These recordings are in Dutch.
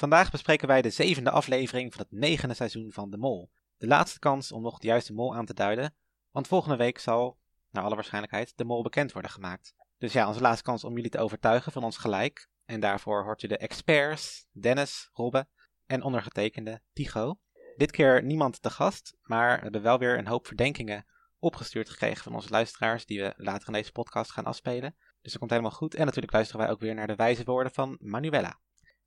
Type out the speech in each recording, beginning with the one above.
Vandaag bespreken wij de zevende aflevering van het negende seizoen van De Mol. De laatste kans om nog de juiste mol aan te duiden, want volgende week zal, naar alle waarschijnlijkheid, de mol bekend worden gemaakt. Dus ja, onze laatste kans om jullie te overtuigen van ons gelijk. En daarvoor hoort u de experts, Dennis, Robbe en ondergetekende Tigo. Dit keer niemand te gast, maar we hebben wel weer een hoop verdenkingen opgestuurd gekregen van onze luisteraars, die we later in deze podcast gaan afspelen. Dus dat komt helemaal goed. En natuurlijk luisteren wij ook weer naar de wijze woorden van Manuela.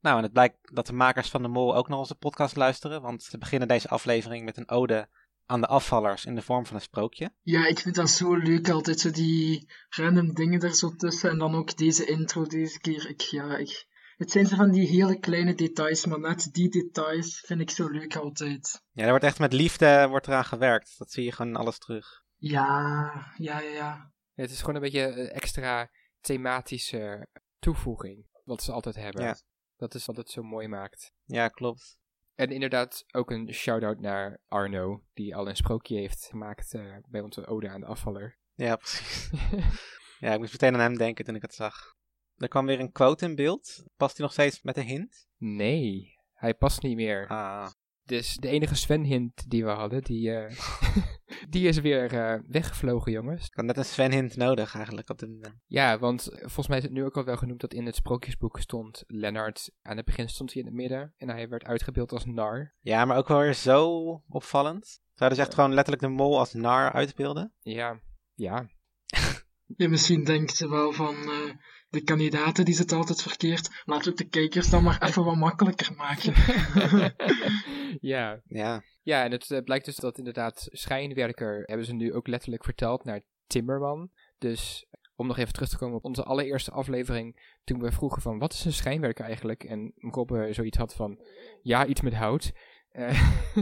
Nou, en het blijkt dat de makers van de Mol ook naar onze podcast luisteren, want ze beginnen deze aflevering met een ode aan de afvallers in de vorm van een sprookje. Ja, ik vind dat zo leuk altijd, zo die random dingen er zo tussen. En dan ook deze intro deze keer. Ik, ja, ik, het zijn zo van die hele kleine details, maar net die details vind ik zo leuk altijd. Ja, er wordt echt met liefde wordt eraan gewerkt. Dat zie je gewoon alles terug. Ja, ja, ja, ja. Het is gewoon een beetje een extra thematische toevoeging, wat ze altijd hebben. Ja. Dat is wat het zo mooi maakt. Ja, klopt. En inderdaad ook een shout-out naar Arno, die al een sprookje heeft gemaakt eh, bij onze ode aan de afvaller. Ja, precies. ja, ik moest meteen aan hem denken toen ik het zag. Er kwam weer een quote in beeld. Past hij nog steeds met een hint? Nee, hij past niet meer. Ah, Dus de enige Sven-hint die we hadden, die, eh, die is weer eh, weggevlogen, jongens. ik had net een Sven-hint nodig eigenlijk op. Ja, want volgens mij is het nu ook al wel genoemd dat in het sprookjesboek stond Lennart. Aan het begin stond hij in het midden en hij werd uitgebeeld als nar. Ja, maar ook wel weer zo opvallend. Zouden ze echt gewoon letterlijk de mol als nar uitbeelden? Ja, ja. Ja, misschien denkt ze wel van eh, de kandidaten die zitten altijd verkeerd. Laten we het de kijkers dan maar even wat makkelijker maken. ja. Ja, Ja, en het blijkt dus dat inderdaad schijnwerker hebben ze nu ook letterlijk verteld naar Timmerman. Dus om nog even terug te komen op onze allereerste aflevering, toen we vroegen van wat is een schijnwerker eigenlijk? En Robbe zoiets had van ja, iets met hout. Eh,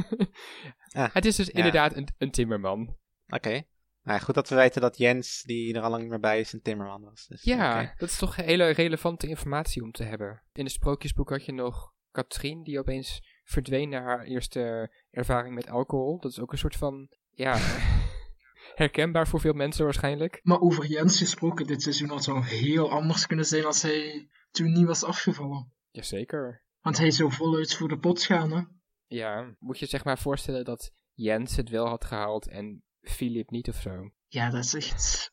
Ah, het is dus ja. inderdaad een, een timmerman. oké. Nou, goed dat we weten dat Jens, die er al lang niet meer bij is, een timmerman was. Dus, Ja, dat is toch hele relevante informatie om te hebben. In het sprookjesboek had je nog Katrien, die opeens verdween na haar eerste ervaring met alcohol. Dat is ook een soort van, ja, herkenbaar voor veel mensen waarschijnlijk. maar over Jens gesproken, dit seizoen had zou heel anders kunnen zijn als hij toen niet was afgevallen. Jazeker. Want hij zou voluit voor de pot gaan, hè. Ja, moet je zeg maar voorstellen dat Jens het wel had gehaald en Philip niet of zo. Ja, dat is echt.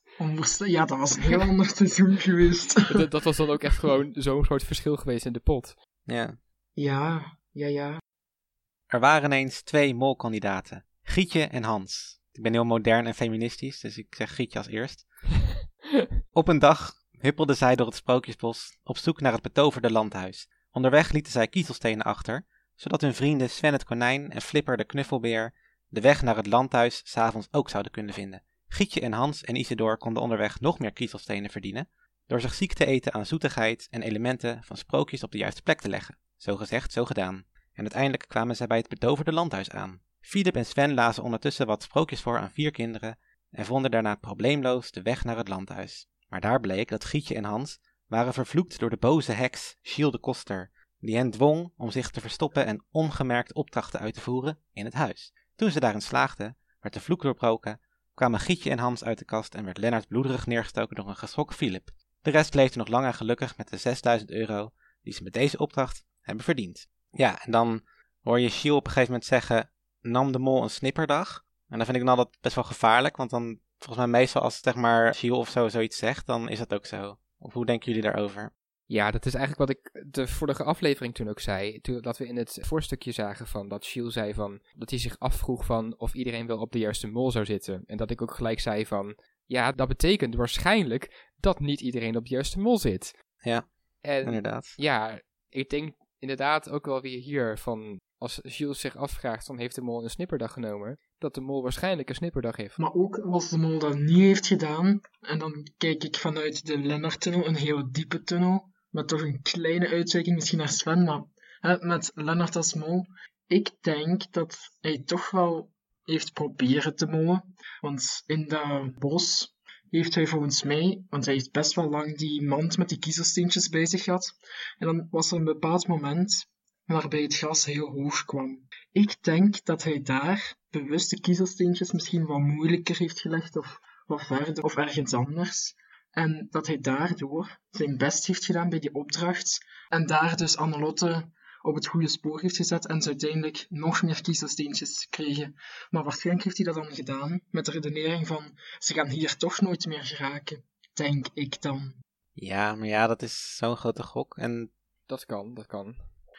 Ja, dat was een heel ander seizoen geweest. dat, dat was dan ook echt gewoon zo'n groot verschil geweest in de pot. ja. Ja, ja, ja. Er waren eens twee molkandidaten. Gietje en Hans. Ik ben heel modern en feministisch, dus ik zeg Gietje als eerst. Op een dag huppelden zij door het sprookjesbos op zoek naar het betoverde landhuis. Onderweg lieten zij kiezelstenen achter, zodat hun vrienden Sven het konijn en Flipper de knuffelbeer de weg naar het landhuis s'avonds ook zouden kunnen vinden. Gietje en Hans en Isidor konden onderweg nog meer kiezelstenen verdienen, door zich ziek te eten aan zoetigheid en elementen van sprookjes op de juiste plek te leggen. Zo gezegd, zo gedaan. En uiteindelijk kwamen zij bij het betoverde landhuis aan. Philip en Sven lazen ondertussen wat sprookjes voor aan vier kinderen en vonden daarna probleemloos de weg naar het landhuis. Maar daar bleek dat Gietje en Hans waren vervloekt door de boze heks Giel de Koster, die hen dwong om zich te verstoppen en ongemerkt opdrachten uit te voeren in het huis. Toen ze daarin slaagden, werd de vloek doorbroken, kwamen Gietje en Hans uit de kast en werd Lennart bloederig neergestoken door een geschrokken Philip. De rest leefde nog lang en gelukkig met de 6000 euro die ze met deze opdracht hebben verdiend. Ja, en dan hoor je Giel op een gegeven moment zeggen, nam de mol een snipperdag? En dan vind ik dan altijd best wel gevaarlijk, want dan, volgens mij meestal als zeg maar Giel of zo zoiets zegt, dan is dat ook zo. Of hoe denken jullie daarover? Ja, dat is eigenlijk wat ik de vorige aflevering toen ook zei. Toen, dat we in het voorstukje zagen van dat Shiel zei van dat hij zich afvroeg van of iedereen wel op de juiste mol zou zitten. En dat ik ook gelijk zei van ja, dat betekent waarschijnlijk dat niet iedereen op de juiste mol zit. Ja, En inderdaad. ja, ik denk inderdaad ook wel weer hier van als Jules zich afvraagt van heeft de mol een snipperdag genomen, dat de mol waarschijnlijk een snipperdag heeft. Maar ook als de mol dat niet heeft gedaan, en dan kijk ik vanuit de Lennart-tunnel, een heel diepe tunnel, met toch een kleine uitwijking misschien naar Sven, maar met Lennart als mol, Ik denk dat hij toch wel heeft proberen te mollen. Want in dat bos heeft hij volgens mij, want hij heeft best wel lang die mand met die kiezelsteentjes bij zich gehad. En dan was er een bepaald moment waarbij het gras heel hoog kwam. Ik denk dat hij daar bewust de kiezelsteentjes misschien wat moeilijker heeft gelegd of wat verder of ergens anders. En dat hij daardoor zijn best heeft gedaan bij die opdracht. En daar dus Annelotte op het goede spoor heeft gezet en ze uiteindelijk nog meer kiezelsteentjes kregen. Maar waarschijnlijk heeft hij dat dan gedaan met de redenering van ze gaan hier toch nooit meer geraken, denk ik dan. Ja, maar ja, dat is zo'n grote gok. En Dat kan, dat kan.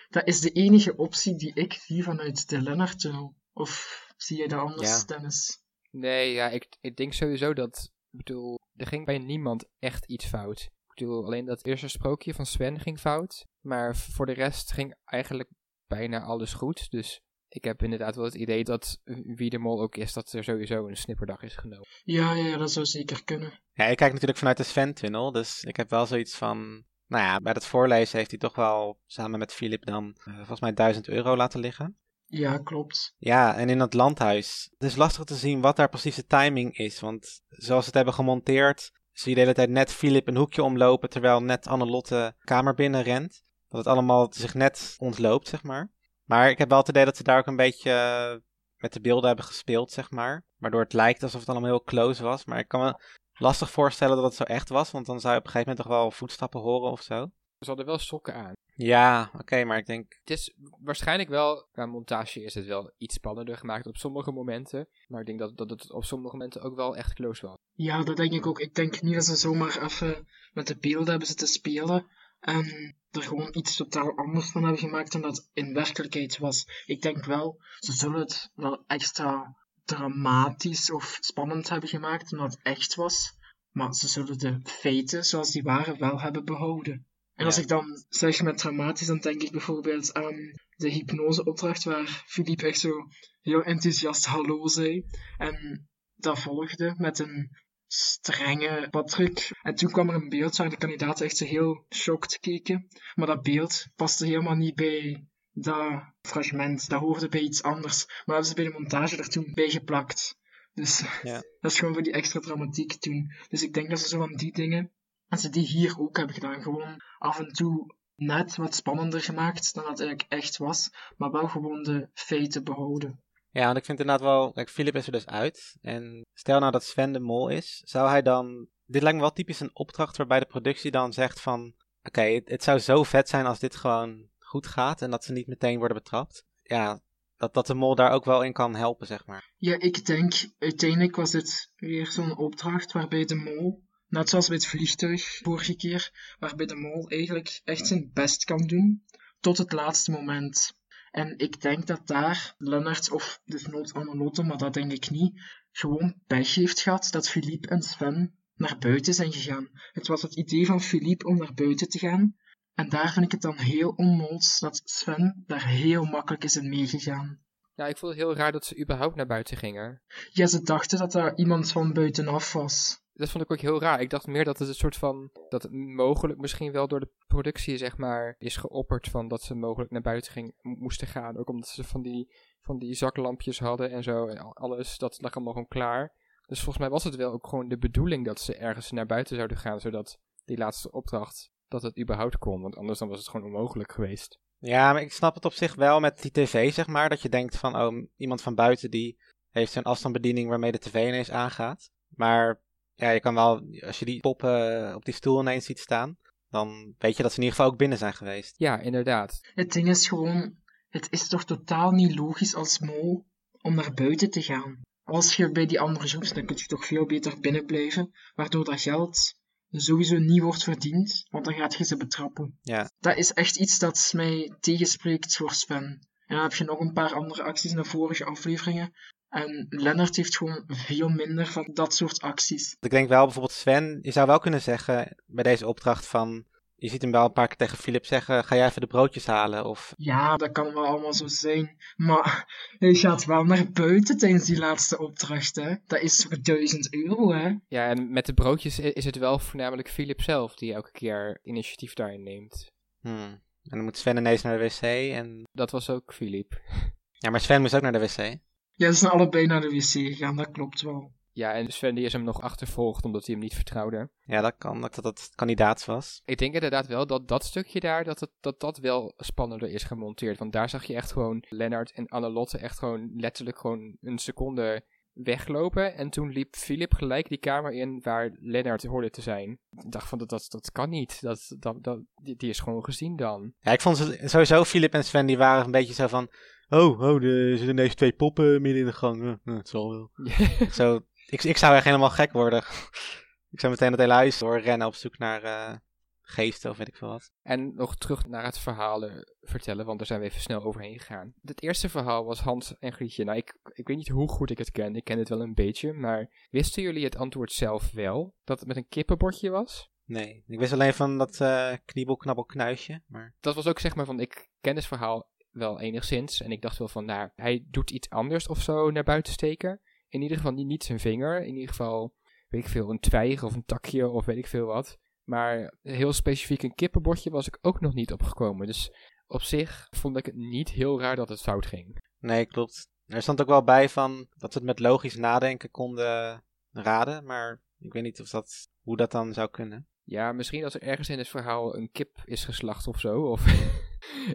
Dat is de enige optie die ik zie vanuit de Lennart-tunnel. Of zie jij dat anders, Ja. Dennis? Nee, ja, ik, ik denk sowieso dat, ik bedoel, er ging bij niemand echt iets fout. Ik bedoel, alleen dat eerste sprookje van Sven ging fout. Maar voor de rest ging eigenlijk bijna alles goed. Dus ik heb inderdaad wel het idee dat wie de mol ook is, dat er sowieso een snipperdag is genomen. Ja, ja, dat zou zeker kunnen. ja, ik kijk natuurlijk vanuit de Sven-tunnel, dus ik heb wel zoiets van... Nou ja, bij het voorlezen heeft hij toch wel samen met Philip dan eh, volgens mij 1000 euro laten liggen. Ja, klopt. Ja, en in dat landhuis. Het is lastig te zien wat daar precies de timing is. Want zoals ze het hebben gemonteerd, zie je de hele tijd net Philip een hoekje omlopen. Terwijl net Annelotte kamer binnen rent. Dat het allemaal zich net ontloopt, zeg maar. Maar ik heb wel het idee dat ze daar ook een beetje eh, met de beelden hebben gespeeld, zeg maar. Waardoor het lijkt alsof het allemaal heel close was. Maar ik kan me lastig voorstellen dat het zo echt was. Want dan zou je op een gegeven moment toch wel voetstappen horen of zo. Ze hadden wel sokken aan. Ja, oké, maar ik denk. Het is waarschijnlijk wel, qua montage is het wel iets spannender gemaakt op sommige momenten. Maar ik denk dat, dat het op sommige momenten ook wel echt close was. Ja, dat denk ik ook. Ik denk niet dat ze zomaar even met de beelden hebben zitten spelen en er gewoon iets totaal anders van hebben gemaakt dan dat in werkelijkheid was. Ik denk wel, ze zullen het wel extra dramatisch of spannend hebben gemaakt omdat het echt was, maar ze zullen de feiten zoals die waren wel hebben behouden. En als Ja. ik dan zeg met dramatisch, dan denk ik bijvoorbeeld aan de hypnoseopdracht waar Philippe echt zo heel enthousiast hallo zei. En dat volgde met een strenge Patrick. En toen kwam er een beeld waar de kandidaten echt zo heel shocked keken. Maar dat beeld paste helemaal niet bij dat fragment. Dat hoorde bij iets anders. Maar dat hebben ze bij de montage er toen bij geplakt. Dus Ja. dat is gewoon voor die extra dramatiek toen. Dus ik denk dat ze zo van die dingen, dat ze die hier ook hebben gedaan. Gewoon af en toe net wat spannender gemaakt dan dat eigenlijk echt was. Maar wel gewoon de feiten behouden. Ja, want ik vind inderdaad wel. Kijk, Philip is er dus uit. En stel nou dat Sven de mol is. Zou hij dan. Dit lijkt me wel typisch een opdracht waarbij de productie dan zegt van. Oké, het, het zou zo vet zijn als dit gewoon goed gaat. En dat ze niet meteen worden betrapt. Ja, dat, dat de mol daar ook wel in kan helpen, zeg maar. Ja, ik denk uiteindelijk was dit weer zo'n opdracht waarbij de mol, net zoals bij het vliegtuig vorige keer, waarbij de mol eigenlijk echt zijn best kan doen tot het laatste moment. En ik denk dat daar Lennart, of dus Annelotte, maar dat denk ik niet, gewoon pech heeft gehad dat Philippe en Sven naar buiten zijn gegaan. Het was het idee van Philippe om naar buiten te gaan. En daar vind ik het dan heel onnoods dat Sven daar heel makkelijk is in meegegaan. Ja, ik vond het heel raar dat ze überhaupt naar buiten gingen. Ja, ze dachten dat dat iemand van buitenaf was. Dat vond ik ook heel raar. Ik dacht meer dat het een soort van. dat het mogelijk misschien wel door de productie, zeg maar. is geopperd van dat ze mogelijk naar buiten ging, mo- moesten gaan. Ook omdat ze van die, van die zaklampjes hadden en zo. En al- alles, dat lag allemaal gewoon klaar. Dus volgens mij was het wel ook gewoon de bedoeling dat ze ergens naar buiten zouden gaan. zodat die laatste opdracht. dat het überhaupt kon. Want anders dan was het gewoon onmogelijk geweest. Ja, maar ik snap het op zich wel met die tv, zeg maar. Dat je denkt van, oh, iemand van buiten die heeft zo'n afstandsbediening waarmee de tv ineens aangaat. Maar ja, je kan wel, als je die poppen op die stoel ineens ziet staan, dan weet je dat ze in ieder geval ook binnen zijn geweest. Ja, inderdaad. Het ding is gewoon, het is toch totaal niet logisch als mol om naar buiten te gaan. Als je bij die andere zoekt, dan kun je toch veel beter binnen blijven, waardoor dat geld sowieso niet wordt verdiend, want dan gaat je ze betrappen. Ja. Dat is echt iets dat mij tegenspreekt voor Sven. En dan heb je nog een paar andere acties in de vorige afleveringen. En Lennart heeft gewoon veel minder van dat soort acties. Ik denk wel bijvoorbeeld Sven, je zou wel kunnen zeggen bij deze opdracht van, je ziet hem wel een paar keer tegen Philip zeggen, ga jij even de broodjes halen? Of Ja, dat kan wel allemaal zo zijn. Maar hij gaat wel naar buiten tijdens die laatste opdracht, hè. Dat is voor 1000 euro, hè. Ja, en met de broodjes is het wel voornamelijk Philip zelf die elke keer initiatief daarin neemt. hmm. En dan moet Sven ineens naar de wc en Dat was ook Philip. Ja, maar Sven moest ook naar de wc. Ja, ze zijn allebei naar de wc gegaan, dat klopt wel. Ja, en Sven die is hem nog achtervolgd omdat hij hem niet vertrouwde. Ja, dat kan, dat dat kandidaat was. Ik denk inderdaad wel dat dat stukje daar, dat het, dat, dat wel spannender is gemonteerd. Want daar zag je echt gewoon Lennart en Annelotte echt gewoon letterlijk gewoon een seconde weglopen. En toen liep Philip gelijk die kamer in waar Lennart hoorde te zijn. Ik dacht van, dat, dat, dat kan niet. Dat, dat, dat, die, die is gewoon gezien dan. Ja, ik vond sowieso, Philip en Sven, die waren een beetje zo van... Oh, oh, er zitten ineens twee poppen midden in de gang. Ja, nou, het zal wel. zo, ik, ik zou echt helemaal gek worden. ik zou meteen het hele huis doorrennen op zoek naar eh, geesten of weet ik veel wat. En nog terug naar het verhaal eh, vertellen, want daar zijn we even snel overheen gegaan. Het eerste verhaal was Hans en Grietje. Nou, ik, ik weet niet hoe goed ik het ken. Ik ken het wel een beetje, maar wisten jullie het antwoord zelf wel? Dat het met een kippenbordje was? Nee, ik wist alleen van dat uh, kniebel, knabbel, knuisje. Maar... Dat was ook zeg maar van, ik ken het verhaal wel enigszins. En ik dacht wel van, nou, hij doet iets anders of zo naar buiten steken. In ieder geval niet, zijn vinger. In ieder geval, weet ik veel, een twijg of een takje of weet ik veel wat. Maar heel specifiek een kippenbordje was ik ook nog niet opgekomen. Dus op zich vond ik het niet heel raar dat het fout ging. Nee, klopt. Er stond ook wel bij van dat we het met logisch nadenken konden raden. Maar ik weet niet of dat, hoe dat dan zou kunnen. Ja, misschien als er ergens in het verhaal een kip is geslacht of zo. Of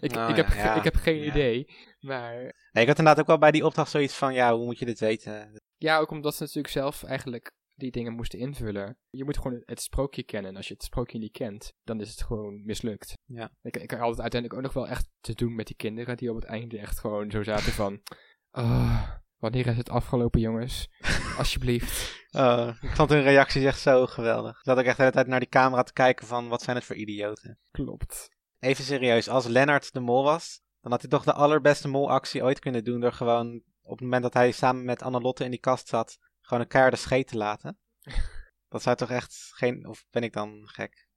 ik, Oh, ik, heb, ja, ik heb geen Ja. idee. Maar Nee, ik had inderdaad ook wel bij die opdracht zoiets van, ja, hoe moet je dit weten? ja, ook omdat ze natuurlijk zelf eigenlijk die dingen moesten invullen. Je moet gewoon het sprookje kennen. En als je het sprookje niet kent, dan is het gewoon mislukt. Ja. Ik, ik had het uiteindelijk ook nog wel echt te doen met die kinderen die op het einde echt gewoon zo zaten van... "Ah, wanneer is het afgelopen jongens? Alsjeblieft. Oh, ik vond hun reacties echt zo geweldig. Ik zat ook echt de hele tijd naar die camera te kijken van, wat zijn het voor idioten? Klopt. Even serieus, als Lennart de mol was, dan had hij toch de allerbeste molactie ooit kunnen doen door gewoon op het moment dat hij samen met Annelotte in die kast zat, gewoon een keiharde scheet te laten. Dat zou toch echt geen, of ben ik dan gek?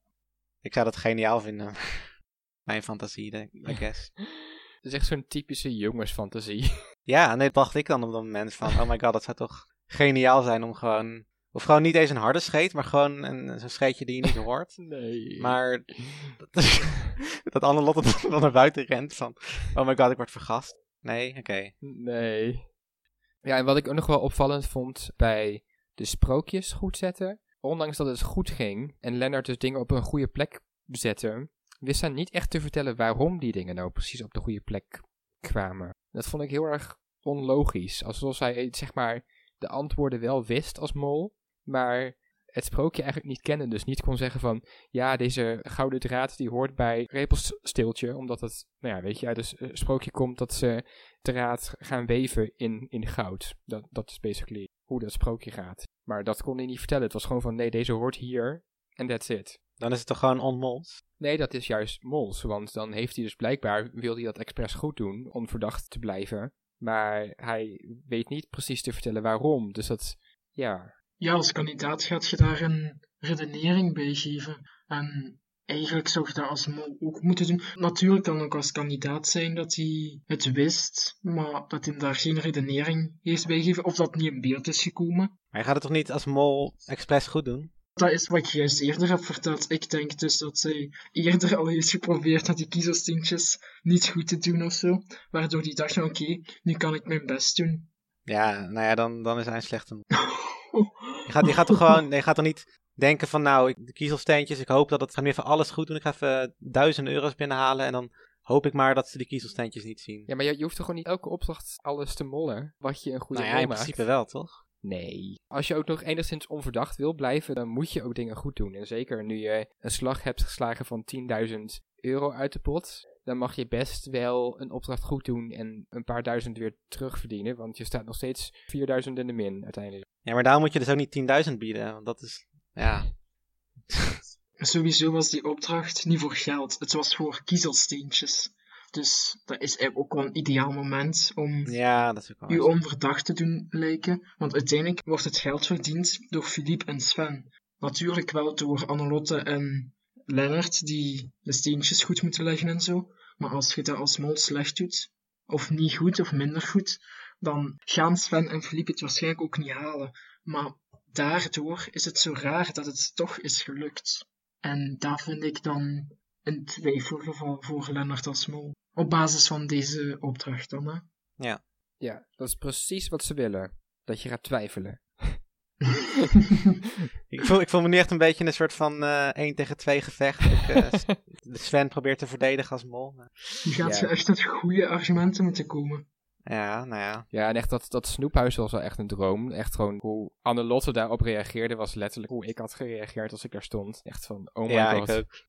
Ik zou dat geniaal vinden. Mijn fantasie, denk ik, I guess. Het is echt zo'n typische jongensfantasie. Ja, nee, dacht ik dan op dat moment van, oh my god, dat zou toch geniaal zijn om gewoon, of gewoon niet eens een harde scheet, maar gewoon een, zo'n scheetje die je niet hoort. Nee. Maar dat, dat Annelotte dan naar buiten rent van, oh my god, ik word vergast. Nee, oké. Nee. Ja, en wat ik ook nog wel opvallend vond bij de sprookjes goed zetten. Ondanks dat het goed ging en Lennart dus dingen op een goede plek zette, wist hij niet echt te vertellen waarom die dingen nou precies op de goede plek kwamen. Dat vond ik heel erg onlogisch. Alsof hij, zeg maar, de antwoorden wel wist als mol, maar het sprookje eigenlijk niet kende. Dus niet kon zeggen van, ja, deze gouden draad die hoort bij Repelsteeltje, omdat het, nou ja, weet je, uit het s- sprookje komt dat ze draad gaan weven in, in goud. Dat, dat is basically hoe dat sprookje gaat. Maar dat kon hij niet vertellen. Het was gewoon van, nee, deze hoort hier en that's it. Dan is het toch gewoon onmols? Nee, dat is juist mols, want dan heeft hij dus blijkbaar, wil hij dat expres goed doen, om verdacht te blijven. Maar hij weet niet precies te vertellen waarom. Dus dat, ja, Ja, als kandidaat gaat je daar een redenering bij geven. En eigenlijk zou je dat als mol ook moeten doen. Natuurlijk kan ook als kandidaat zijn dat hij het wist, maar dat hij daar geen redenering heeft bij gegeven, of dat niet in beeld is gekomen. Maar je gaat het toch niet als mol expres goed doen? Dat is wat ik juist eerder heb verteld. Ik denk dus dat zij eerder al heeft geprobeerd dat die kiezelsteentjes niet goed te doen of zo. Waardoor die dacht, oké, nu kan ik mijn best doen. Ja, nou ja, dan, dan is hij een slechte mol. Je gaat, je gaat toch gewoon, je gaat toch niet denken van nou, ik- de kiezelsteentjes, ik hoop dat het, ik ga nu even alles goed doen. Ik ga even duizend euro's binnenhalen en dan hoop ik maar dat ze die kiezelsteentjes niet zien. ja maar je, je hoeft toch gewoon niet elke opdracht alles te mollen, wat je een goede nou ja, in maakt? principe wel, toch? Nee. Als je ook nog enigszins onverdacht wil blijven, dan moet je ook dingen goed doen. En zeker nu je een slag hebt geslagen van 10.000 euro uit de pot, dan mag je best wel een opdracht goed doen en een paar duizend weer terugverdienen. Want je staat nog steeds 4000 in de min uiteindelijk. Ja, maar daarom moet je dus ook niet 10.000 bieden, want dat is, ja. Sowieso was die opdracht niet voor geld, het was voor kiezelsteentjes. Dus dat is eigenlijk ook wel een ideaal moment om Ja, dat is ook wel u onverdacht te doen lijken. Want uiteindelijk wordt het geld verdiend door Philippe en Sven. Natuurlijk wel door Annelotte en Lennart, die de steentjes goed moeten leggen en zo. Maar als je dat als mol slecht doet, of niet goed of minder goed, dan gaan Sven en Philippe het waarschijnlijk ook niet halen. Maar daardoor is het zo raar dat het toch is gelukt. En daar vind ik dan een twijfelgeval voor Lennart als mol. Op basis van deze opdracht dan, hè. Ja, dat is precies wat ze willen. Dat je gaat twijfelen. Ik voel, ik voel me nu echt een beetje in een soort van eh 1 tegen 2 gevecht. Ik, eh, Sven probeert te verdedigen als mol. Je gaat Ja. je echt met goede argumenten moeten komen. Ja, nou ja. Ja, en echt dat, dat snoephuis was wel echt een droom. Echt gewoon hoe Annelotte daarop reageerde was letterlijk hoe ik had gereageerd als ik daar stond. Echt van, oh my ja, god. ik ook.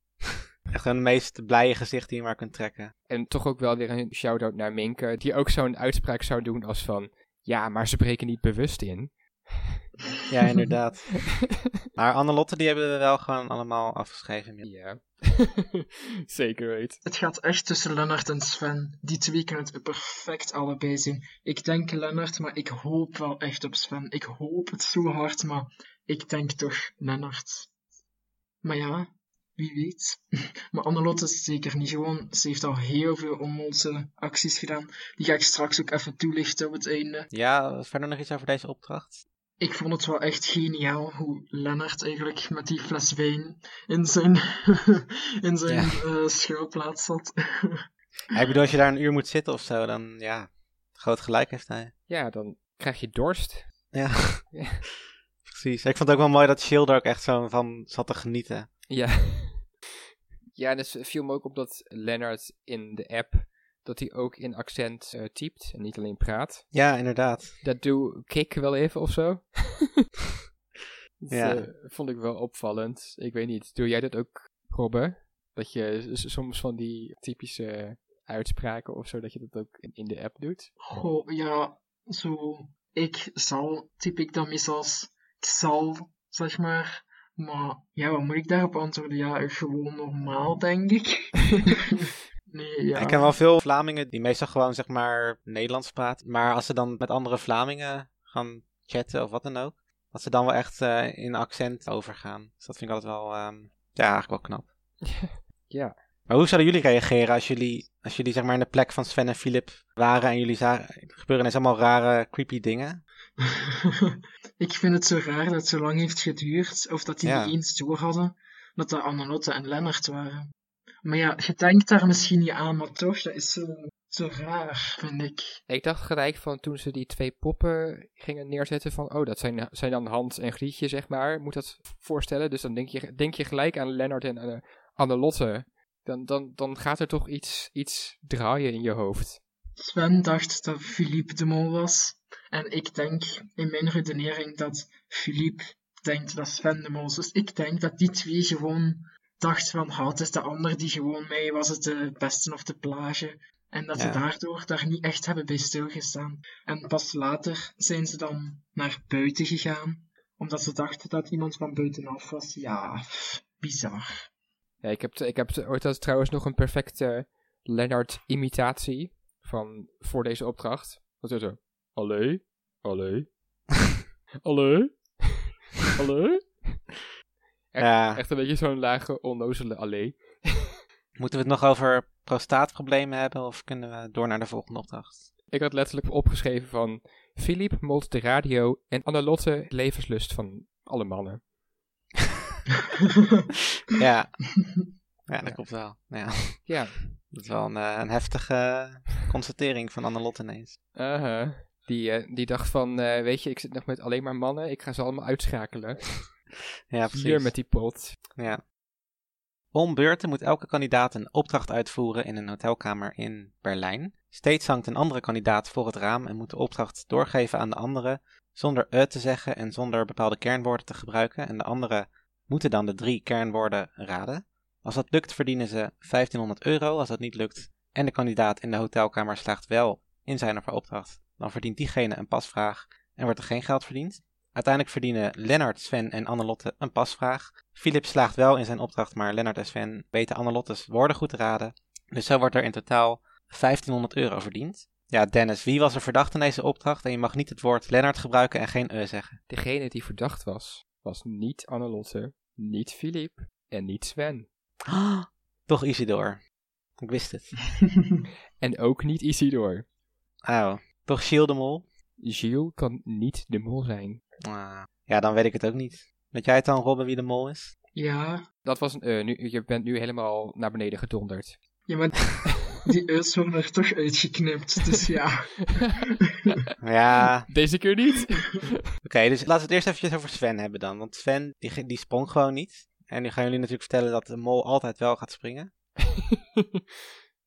Echt een meest blije gezicht die je maar kunt trekken. En toch ook wel weer een shout-out naar Minke, die ook zo'n uitspraak zou doen als van... Ja, maar ze breken niet bewust in. Ja, inderdaad. maar Annelotte, die hebben we wel gewoon allemaal afgeschreven. Ja. Zeker weet. Het gaat echt tussen Lennart en Sven. Die twee kunnen het perfect allebei zijn. Ik denk Lennart, maar ik hoop wel echt op Sven. Ik hoop het zo hard, maar ik denk toch Lennart. Maar ja, wie weet. Maar Annelotte is zeker niet gewoon. Ze heeft al heel veel onmolse acties gedaan. Die ga ik straks ook even toelichten op het einde. Ja, verder nog iets over deze opdracht? Ik vond het wel echt geniaal hoe Lennart eigenlijk met die fles wijn in zijn, in zijn Ja. eh, schuilplaats zat. Ja, ik bedoel, als je daar een uur moet zitten of zo, dan ja, groot gelijk heeft hij. Ja, dan krijg je dorst. Ja, Ja. precies. Ik vond het ook wel mooi dat Shield er ook echt zo van zat te genieten. Ja. Ja, dus viel me ook op dat Lennart in de app, dat hij ook in accent eh, typt en niet alleen praat. Ja, inderdaad. Dat doe ik wel even of zo. dat Ja. eh, vond ik wel opvallend. Ik weet niet, doe jij dat ook, Robbe? Dat je soms van die typische uitspraken of zo, dat je dat ook in, in de app doet? Goh, ja, zo. Ik zal, typ ik dan meestal als ik zal, zeg maar. Maar ja, wat moet ik daarop antwoorden? Ja, gewoon normaal, denk ik. ja. Ik ken wel veel Vlamingen die meestal gewoon zeg maar Nederlands praten. Maar als ze dan met andere Vlamingen gaan chatten of wat dan ook. Dat ze dan wel echt eh, in accent overgaan. Dus dat vind ik altijd wel, ehm, ja, eigenlijk wel knap. Ja. Maar hoe zouden jullie reageren als jullie, als jullie zeg maar in de plek van Sven en Philip waren en jullie zagen, gebeuren ineens allemaal rare, creepy dingen? ik vind het zo raar dat het zo lang heeft geduurd, of dat die Ja. niet eens door hadden, dat dat Annelotte en Lennart waren. Maar ja, je denkt daar misschien niet aan, maar toch, dat is zo, zo raar, vind ik. Ik dacht gelijk van toen ze die twee poppen gingen neerzetten van, oh, dat zijn, zijn dan Hans en Grietje, zeg maar. Moet dat voorstellen? Dus dan denk je, denk je gelijk aan Lennart en uh, Annelotte. Dan, dan, dan gaat er toch iets, iets draaien in je hoofd. Sven dacht dat Philippe de mol was. En ik denk in mijn redenering dat Philippe denkt dat Sven de mol is. Dus ik denk dat die twee gewoon dachten van, ha, het is de ander die gewoon mij was het de beste op de plage. En dat ze daardoor daar niet echt hebben bij stilgestaan. En pas later zijn ze dan naar buiten gegaan. Omdat ze dachten dat iemand van buitenaf was. Ja, bizar. Ja, ik heb, ik heb ooit had trouwens nog een perfecte Lennart-imitatie van, voor deze opdracht. Dat is zo, allee, allee, allee, allee. Echt, Ja. echt een beetje zo'n lage, onnozele allee. Moeten we het nog over prostaatproblemen hebben of kunnen we door naar de volgende opdracht? Ik had letterlijk opgeschreven van... Philippe molt de radio en Annelotte levenslust van alle mannen. Ja, ja dat klopt wel. Ja, Ja, dat is wel een, eh, een heftige constatering van Annelot ineens. uh die, eh, die dacht van... eh, weet je, ik zit nog met alleen maar mannen. Ik ga ze allemaal uitschakelen. Ja, precies. Hier met die pot. Ja. Om beurten moet elke kandidaat een opdracht uitvoeren in een hotelkamer in Berlijn. Steeds hangt een andere kandidaat voor het raam en moet de opdracht doorgeven aan de andere zonder eh te zeggen en zonder bepaalde kernwoorden te gebruiken. En de anderen moeten dan de drie kernwoorden raden. Als dat lukt verdienen ze 1500 euro. Als dat niet lukt en de kandidaat in de hotelkamer slaagt wel in zijn of haar opdracht, dan verdient diegene een pasvraag en wordt er geen geld verdiend. Uiteindelijk verdienen Lennart, Sven en Annelotte een pasvraag. Philip slaagt wel in zijn opdracht, maar Lennart en Sven weten Annelotte's woorden goed te raden. Dus zo wordt er in totaal 1500 euro verdiend. Ja, Dennis, wie was er verdacht in deze opdracht? En je mag niet het woord Lennart gebruiken en geen e zeggen. Degene die verdacht was, was niet Annelotte, niet Philippe en niet Sven. Toch Isidor. Ik wist het. En ook niet Isidor. Oh, toch Shield de Mol? Gilles kan niet de mol zijn. Ja, dan weet ik het ook niet. Weet jij het dan, Robben, wie de mol is? ja, Dat was een, eh, nu, je bent nu helemaal naar beneden gedonderd. ja, maar die E's worden er toch uitgeknipt, dus ja. Ja, Deze keer niet. oké, dus laten we het eerst eventjes over Sven hebben dan. Want Sven, die, die sprong gewoon niet. En nu gaan jullie natuurlijk vertellen dat de mol altijd wel gaat springen.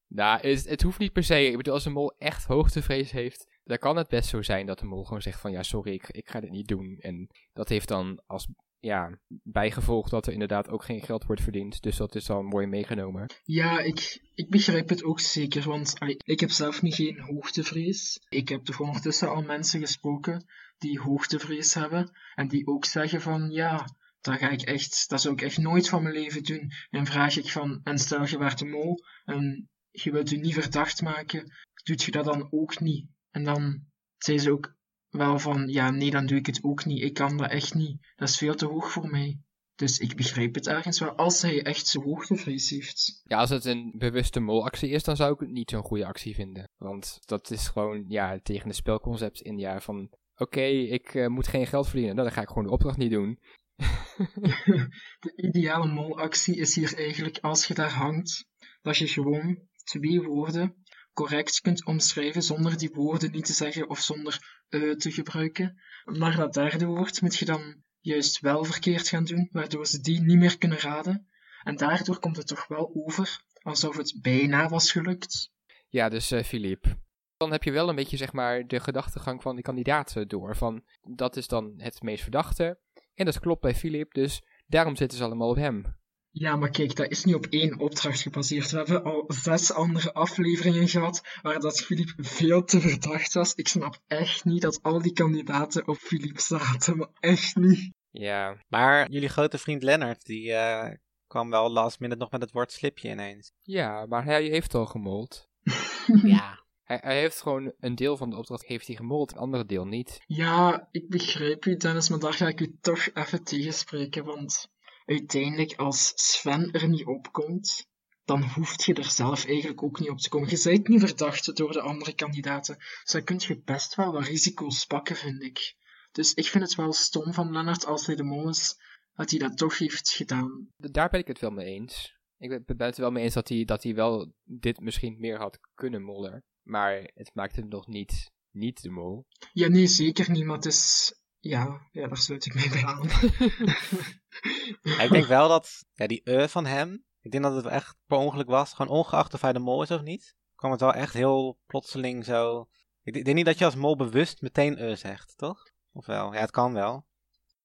nou, het, het hoeft niet per se. Ik bedoel, als een mol echt hoogtevrees heeft, dan kan het best zo zijn dat de mol gewoon zegt van ja, sorry, ik, ik ga dit niet doen. En dat heeft dan als ja, bijgevolg dat er inderdaad ook geen geld wordt verdiend. Dus dat is dan mooi meegenomen. Ja, ik, ik begrijp het ook zeker, want ik heb zelf niet geen hoogtevrees. Ik heb toch ondertussen al mensen gesproken die hoogtevrees hebben en die ook zeggen van ja, dat ga ik echt, dat zou ik echt nooit van mijn leven doen. En vraag ik van, en stel je waart de mol en je wilt je niet verdacht maken, doet je dat dan ook niet? En dan zei ze ook wel van ja, nee, dan doe ik het ook niet. Ik kan dat echt niet. Dat is veel te hoog voor mij. Dus ik begrijp het ergens wel als hij echt zo hoogtevrees heeft. Ja, als het een bewuste molactie is, dan zou ik het niet zo'n goede actie vinden. Want dat is gewoon ja, tegen het spelconcept in ja van... Oké, ik eh, moet geen geld verdienen, nou, dan ga ik gewoon de opdracht niet doen. De ideale molactie is hier eigenlijk als je daar hangt, dat je gewoon twee woorden correct kunt omschrijven zonder die woorden niet te zeggen of zonder eh te gebruiken. Maar dat derde woord moet je dan juist wel verkeerd gaan doen, waardoor ze die niet meer kunnen raden. En daardoor komt het toch wel over alsof het bijna was gelukt. Ja, dus eh Philippe. Dan heb je wel een beetje zeg maar de gedachtegang van die kandidaten door. Van dat is dan het meest verdachte. En dat klopt bij Philippe, dus daarom zitten ze allemaal op hem. Ja, maar kijk, dat is niet op één opdracht gebaseerd. We hebben al zes andere afleveringen gehad waar dat Filip veel te verdacht was. Ik snap echt niet dat al die kandidaten op Filip zaten, maar echt niet. Ja, Maar jullie grote vriend Lennart, die eh, kwam wel last minute nog met het woord slipje ineens. ja maar hij heeft al gemold. Ja. Hij, hij heeft gewoon een deel van de opdracht heeft hij gemold, een andere deel niet. Ja, ik begrijp u, Dennis, maar daar ga ik u toch even tegenspreken, want uiteindelijk als Sven er niet opkomt, dan hoeft je er zelf eigenlijk ook niet op te komen. Je bent niet verdacht door de andere kandidaten, dus dan kun je best wel wat risico's pakken, vind ik. Dus ik vind het wel stom van Lennart als hij de mol is, dat hij dat toch heeft gedaan. Daar ben ik het wel mee eens. Ik ben ben het wel mee eens dat hij, dat hij wel dit misschien meer had kunnen mollen. Maar het maakt hem nog niet, niet de mol. Ja, nee, zeker niet, maar het is... Ja, ja daar sluit ik bij aan. Ja, ik denk wel dat ja, die e van hem, ik denk dat het wel echt per ongeluk was. Gewoon ongeacht of hij de mol is of niet, kwam het wel echt heel plotseling zo. Ik, denk niet dat je als mol bewust meteen e zegt, toch? Of wel? Ja, het kan wel.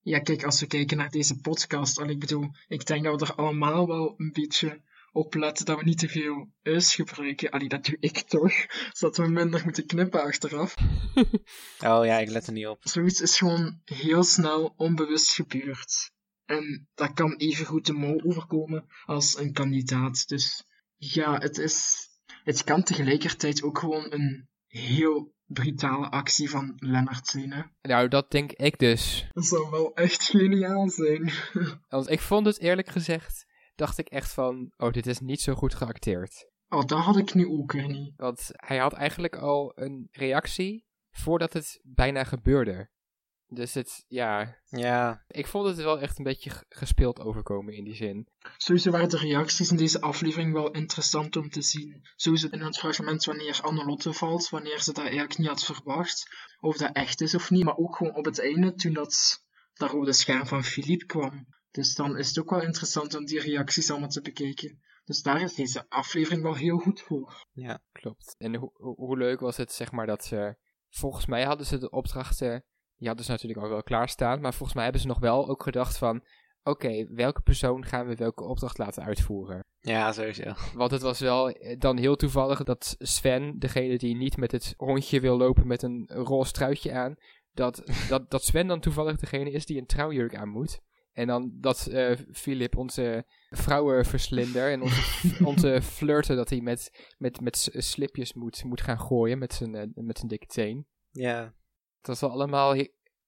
Ja, kijk, als we kijken naar deze podcast, al ik bedoel, ik denk dat we er allemaal wel een beetje op letten dat we niet te veel us gebruiken. Allee, dat doe ik toch, zodat we minder moeten knippen achteraf. Oh ja, ik let er niet op. Zoiets is gewoon heel snel onbewust gebeurd. En dat kan evengoed de mol overkomen als een kandidaat. Dus ja, het is... Het kan tegelijkertijd ook gewoon een heel brutale actie van Lennart zijn, hè. Nou, dat denk ik dus. Dat zou wel echt geniaal zijn. Want ik vond het eerlijk gezegd, dacht ik echt van, oh, dit is niet zo goed geacteerd. Oh, dat had ik nu ook weer niet. Want hij had eigenlijk al een reactie voordat het bijna gebeurde. Dus het, ja, Ja, ik vond het wel echt een beetje gespeeld overkomen in die zin. Sowieso waren de reacties in deze aflevering wel interessant om te zien. Sowieso in het fragment wanneer Annelotte valt, wanneer ze dat eigenlijk niet had verwacht. Of dat echt is of niet, maar ook gewoon op het einde toen dat, dat rode scherm van Philippe kwam. Dus dan is het ook wel interessant om die reacties allemaal te bekijken. Dus daar is deze aflevering wel heel goed voor. ja. Klopt. En hoe leuk was het, zeg maar, dat ze... Volgens mij hadden ze de opdrachten... Die hadden ze natuurlijk al wel klaarstaan. Maar volgens mij hebben ze nog wel ook gedacht van... Oké, welke persoon gaan we welke opdracht laten uitvoeren? Ja, sowieso. Want het was wel eh, dan heel toevallig dat Sven, degene die niet met het hondje wil lopen met een roze truitje aan... Dat, dat, dat Sven dan toevallig degene is die een trouwjurk aan moet. En dan dat eh Philip, onze vrouwenverslinder en onze, onze flirten, dat hij met, met, met slipjes moet, moet gaan gooien met zijn, eh, met zijn dikke teen. Ja. Was wel allemaal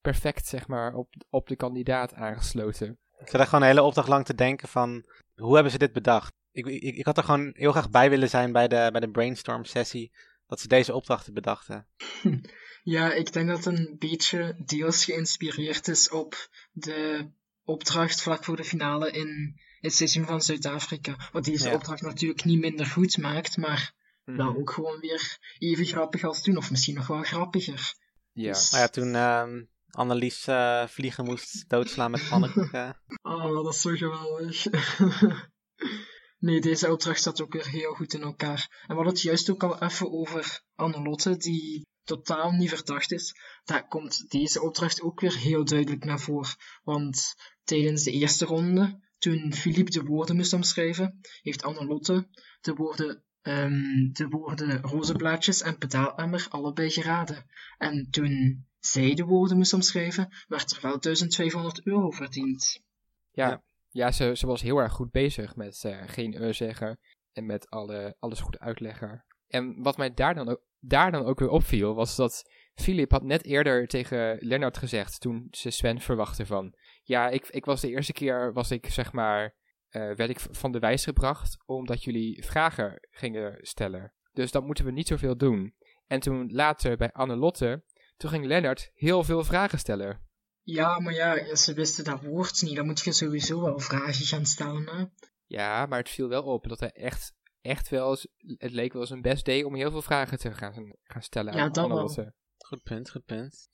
perfect, zeg maar, op, op de kandidaat aangesloten. Ik zat er gewoon een hele opdracht lang te denken van, hoe hebben ze dit bedacht? Ik, ik, ik had er gewoon heel graag bij willen zijn bij de, bij de brainstorm sessie, dat ze deze opdrachten bedachten. Ja, ik denk dat het een beetje deels geïnspireerd is op de opdracht vlak voor de finale in het seizoen van Zuid-Afrika. Wat deze Ja. opdracht natuurlijk niet minder goed maakt, maar wel ook gewoon weer even grappig als toen, of misschien nog wel grappiger. Ja. Dus- Nou ja, toen ehm Annelies eh, vliegen moest doodslaan met pannenkoek. eh, Oh, dat is zo geweldig. nee, deze opdracht zat ook weer heel goed in elkaar. En we hadden het juist ook al even over Annelotte, die totaal niet verdacht is. Daar komt deze opdracht ook weer heel duidelijk naar voren. Want tijdens de eerste ronde, toen Philippe de woorden moest omschrijven, heeft Annelotte de woorden, ehm, de woorden rozenblaadjes en pedaalemmer allebei geraden. En toen zij de woorden moest omschrijven, werd er wel 1200 euro verdiend. Ja, Ja. ja. ze, ze was heel erg goed bezig met eh, geen eh zeggen en met alle, alles goed uitleggen. En wat mij daar dan, ook, daar dan ook weer opviel, was dat Philip had net eerder tegen Lennart gezegd, toen ze Sven verwachtte van, ja, ik, ik was de eerste keer, was ik zeg maar, eh, werd ik van de wijs gebracht, omdat jullie vragen gingen stellen. Dus dat moeten we niet zoveel doen. En toen later bij Annelotte, toen ging Lennart heel veel vragen stellen. Ja, maar ja, ze wisten dat woord niet. Dan moet je sowieso wel vragen gaan stellen. Hè? Ja, maar het viel wel op dat hij echt, echt wel, eens- het leek wel zijn best deed om heel veel vragen te gaan, gaan stellen Ja, aan dat wel. Annelotte. goed punt, goed punt.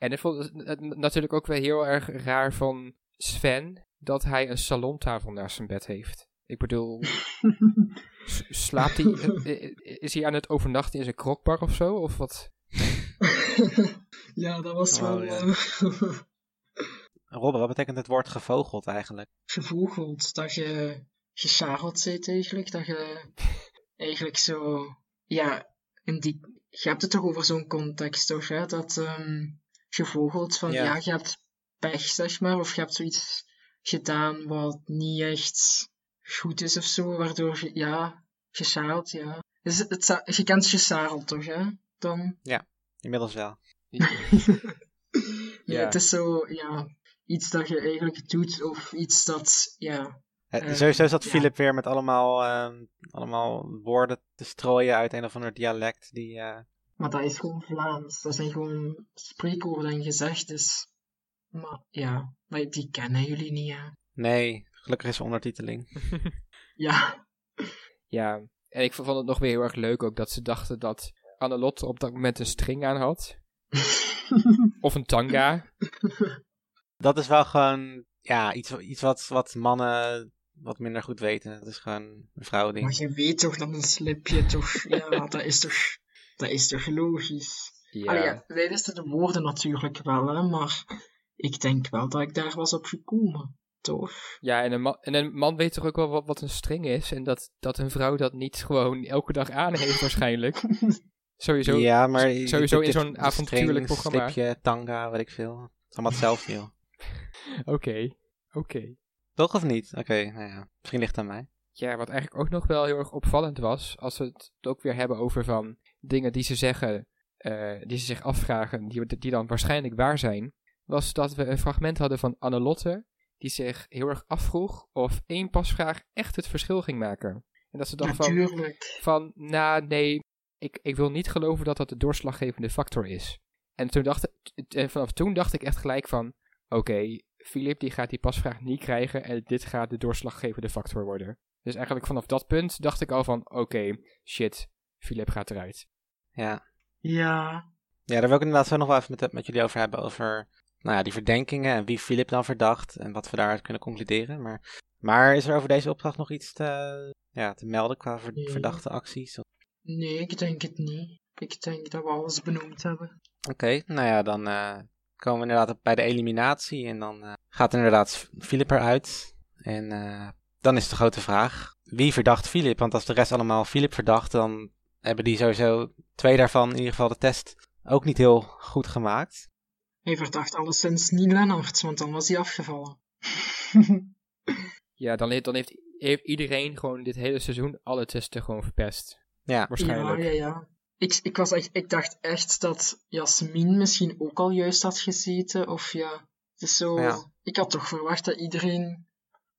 En ik vond het, natuurlijk ook wel heel erg raar van Sven dat hij een salontafel naast zijn bed heeft. Ik bedoel, slaapt hij, eh, eh, is hij aan het overnachten in zijn krokbar of zo? Of wat? ja, dat was Oh, wel ja. eh, Robbe, wat betekent het woord gevogeld eigenlijk? gevogeld. Dat je gescharreld zit eigenlijk. Dat je eigenlijk zo... Ja, in die, je hebt het toch over zo'n context, toch? Hè? Dat ehm gevogeld van, Ja. ja. je hebt pech, zeg maar. Of je hebt zoiets gedaan wat niet echt goed is of zo. Waardoor je, ja, gescharreld, ja. Dus het, het, je kent gescharreld, toch? Hè? Dan... Inmiddels wel. Ja, Ja. Het is zo, ja, iets dat je eigenlijk doet of iets dat, ja, Eh, sowieso zat ja. Philip weer met allemaal, ehm, allemaal woorden te strooien uit een of ander dialect. Die, eh, maar dat is gewoon Vlaams. Dat zijn gewoon spreekwoorden en gezegdes. Maar ja, maar die kennen jullie niet, hè. Nee, gelukkig is er ondertiteling. Ja, Ja, en ik vond het nog weer heel erg leuk ook dat ze dachten dat Annelotte op dat moment een string aan had. Of een tanga. Dat is wel gewoon ja, iets, iets wat, wat mannen wat minder goed weten. Dat is gewoon een maar vrouwending. je weet toch dat een slipje toch, ja, dat is toch, dat is toch logisch. Ja. Ja. ja, wij wisten de woorden natuurlijk wel, hè, maar ik denk wel dat ik daar was op gekomen, toch? Ja, en een, man, en een man weet toch ook wel wat, wat een string is. En dat, dat een vrouw dat niet gewoon elke dag aan heeft waarschijnlijk. Sowieso. ja, maar sowieso in zo'n avontuurlijk programma. Slipje, tanga, weet ik veel. Allemaal hetzelfde, joh. Oké, oké. Toch of niet? Oké, nou ja. Misschien ligt het aan mij. Ja, wat eigenlijk ook nog wel heel erg opvallend was, als we het ook weer hebben over van dingen die ze zeggen, eh, die ze zich afvragen, die, die dan waarschijnlijk waar zijn, was dat we een fragment hadden van Annelotte, die zich heel erg afvroeg of één pasvraag echt het verschil ging maken. En dat ze dacht van, van, nou nee, ik, ik wil niet geloven dat dat de doorslaggevende factor is. En toen dacht, en vanaf toen dacht ik echt gelijk van, oké, Filip die gaat die pasvraag niet krijgen en dit gaat de doorslaggevende factor worden. Dus eigenlijk vanaf dat punt dacht ik al van, oké, shit, Filip gaat eruit. Ja. Ja, Ja, daar wil ik inderdaad zo nog wel even met, met jullie over hebben. Over nou ja, die verdenkingen en wie Philip dan verdacht. En wat we daaruit kunnen concluderen. Maar, maar is er over deze opdracht nog iets te, ja, te melden qua ver- Nee. verdachte acties? Oké, nee, ik denk het niet. Ik denk dat we alles benoemd hebben. nou ja, dan eh, komen we inderdaad bij de eliminatie. En dan eh, gaat inderdaad Philip eruit. En eh, dan is de grote vraag, wie verdacht Philip? Want als de rest allemaal Philip verdacht, dan hebben die sowieso twee daarvan in ieder geval de test ook niet heel goed gemaakt. Hij verdacht alleszins niet Lennart, want dan was hij afgevallen. Ja, dan, he- dan heeft, heeft iedereen gewoon dit hele seizoen alle testen gewoon verpest. Ja, Waarschijnlijk. Ja, ja, ja. Ik, ik, was echt, ik dacht echt dat Jasmin misschien ook al juist had gezeten. Of ja, het is zo... Ja. Ik had toch verwacht dat iedereen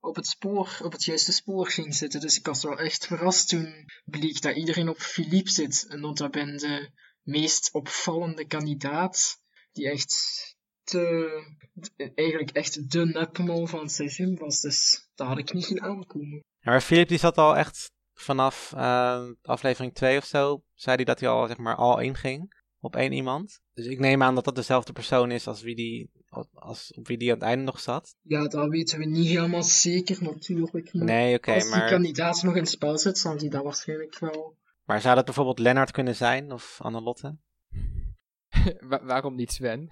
op het spoor, op het juiste spoor ging zitten. Dus ik was wel echt verrast toen bleek dat iedereen op Philippe zit. En ben de meest opvallende kandidaat. Die echt te, eigenlijk echt de nepmol van het seizoen was. Dus dat had ik niet zien aankomen. Ja, maar Philip die zat al echt vanaf uh, aflevering 2 of zo, zei hij dat hij al, zeg maar, al inging op één iemand. Dus ik neem aan dat dat dezelfde persoon is als wie die, als, op wie die aan het einde nog zat. Ja, dat weten we niet helemaal zeker natuurlijk. Maar nee, oké, als maar... die kandidaat nog in het spel zit, zal die dat waarschijnlijk wel... Maar zou dat bijvoorbeeld Lennart kunnen zijn, of Annelotte? waarom niet Sven?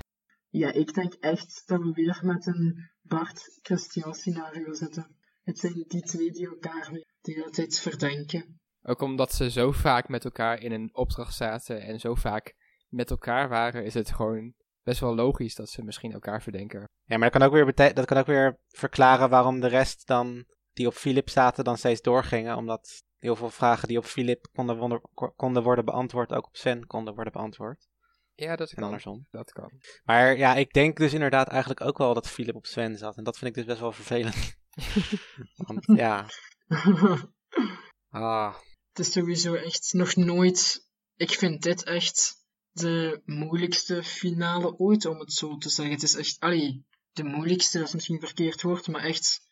Ja, ik denk echt dat we weer met een Bart-Christian scenario zitten. Het zijn die twee die elkaar de hele tijd verdenken. Ook omdat ze zo vaak met elkaar in een opdracht zaten en zo vaak met elkaar waren, is het gewoon best wel logisch dat ze misschien elkaar verdenken. Ja, maar dat kan ook weer, dat kan ook weer verklaren waarom de rest dan, die op Philip zaten, dan steeds doorgingen. Omdat heel veel vragen die op Philip konden, konden worden beantwoord, ook op Sven konden worden beantwoord. Ja, dat kan. En andersom. Dat kan. Maar ja, ik denk dus inderdaad eigenlijk ook wel dat Philip op Sven zat. En dat vind ik dus best wel vervelend. Want ja. ah. Het is sowieso echt nog nooit. Ik vind dit echt de moeilijkste finale ooit, om het zo te zeggen. Het is echt, allee, de moeilijkste, dat is misschien verkeerd woord, maar echt,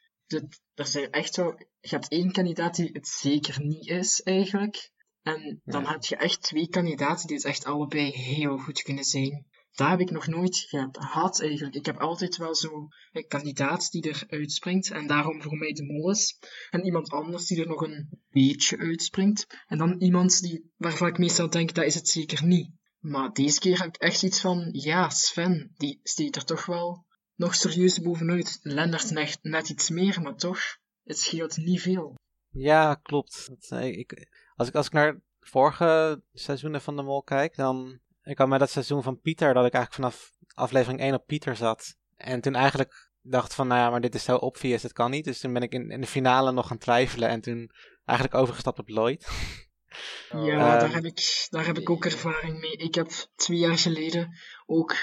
er zijn echt zo, je hebt één kandidaat die het zeker niet is, eigenlijk. En dan heb je echt twee kandidaten die het echt allebei heel goed kunnen zijn. Daar heb ik nog nooit gehad eigenlijk. Ik heb altijd wel zo een kandidaat die er uitspringt en daarom voor mij de mol is. En iemand anders die er nog een beetje uitspringt. En dan iemand die, waarvan ik meestal denk, dat is het zeker niet. Maar deze keer heb ik echt iets van, ja, Sven, die steekt er toch wel nog serieus bovenuit. Lennart net, net iets meer, maar toch, het scheelt niet veel. Ja, klopt. Dat, eh, ik, als, ik, als ik naar vorige seizoenen van de Mol kijk, dan... Ik had met dat seizoen van Pieter, dat ik eigenlijk vanaf aflevering 1 op Pieter zat. En toen eigenlijk dacht van, nou ja, maar dit is zo obvious, het kan niet. Dus toen ben ik in, in de finale nog gaan twijfelen en toen eigenlijk overgestapt op Lloyd. Ja, uh, daar, heb ik, daar heb ik ook ervaring mee. Ik heb twee jaar geleden ook.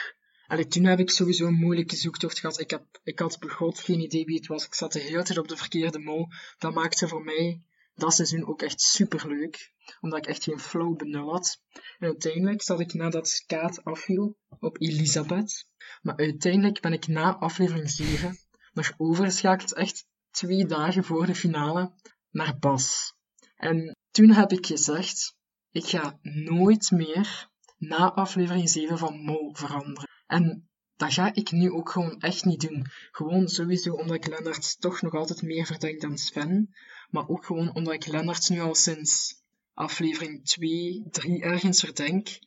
Allee, toen heb ik sowieso een moeilijke zoektocht gehad. Ik, heb, ik had begot geen idee wie het was. Ik zat de hele tijd op de verkeerde mol. Dat maakte voor mij dat seizoen ook echt super leuk. Omdat ik echt geen flow benul had. En uiteindelijk zat ik nadat Kaat afviel op Elisabeth. Maar uiteindelijk ben ik na aflevering 7 nog overgeschakeld, echt twee dagen voor de finale, naar Bas. En toen heb ik gezegd, ik ga nooit meer na aflevering 7 van Mol veranderen. En dat ga ik nu ook gewoon echt niet doen. Gewoon sowieso omdat ik Lennart toch nog altijd meer verdenk dan Sven. Maar ook gewoon omdat ik Lennart nu al sinds aflevering 2, 3 ergens verdenk.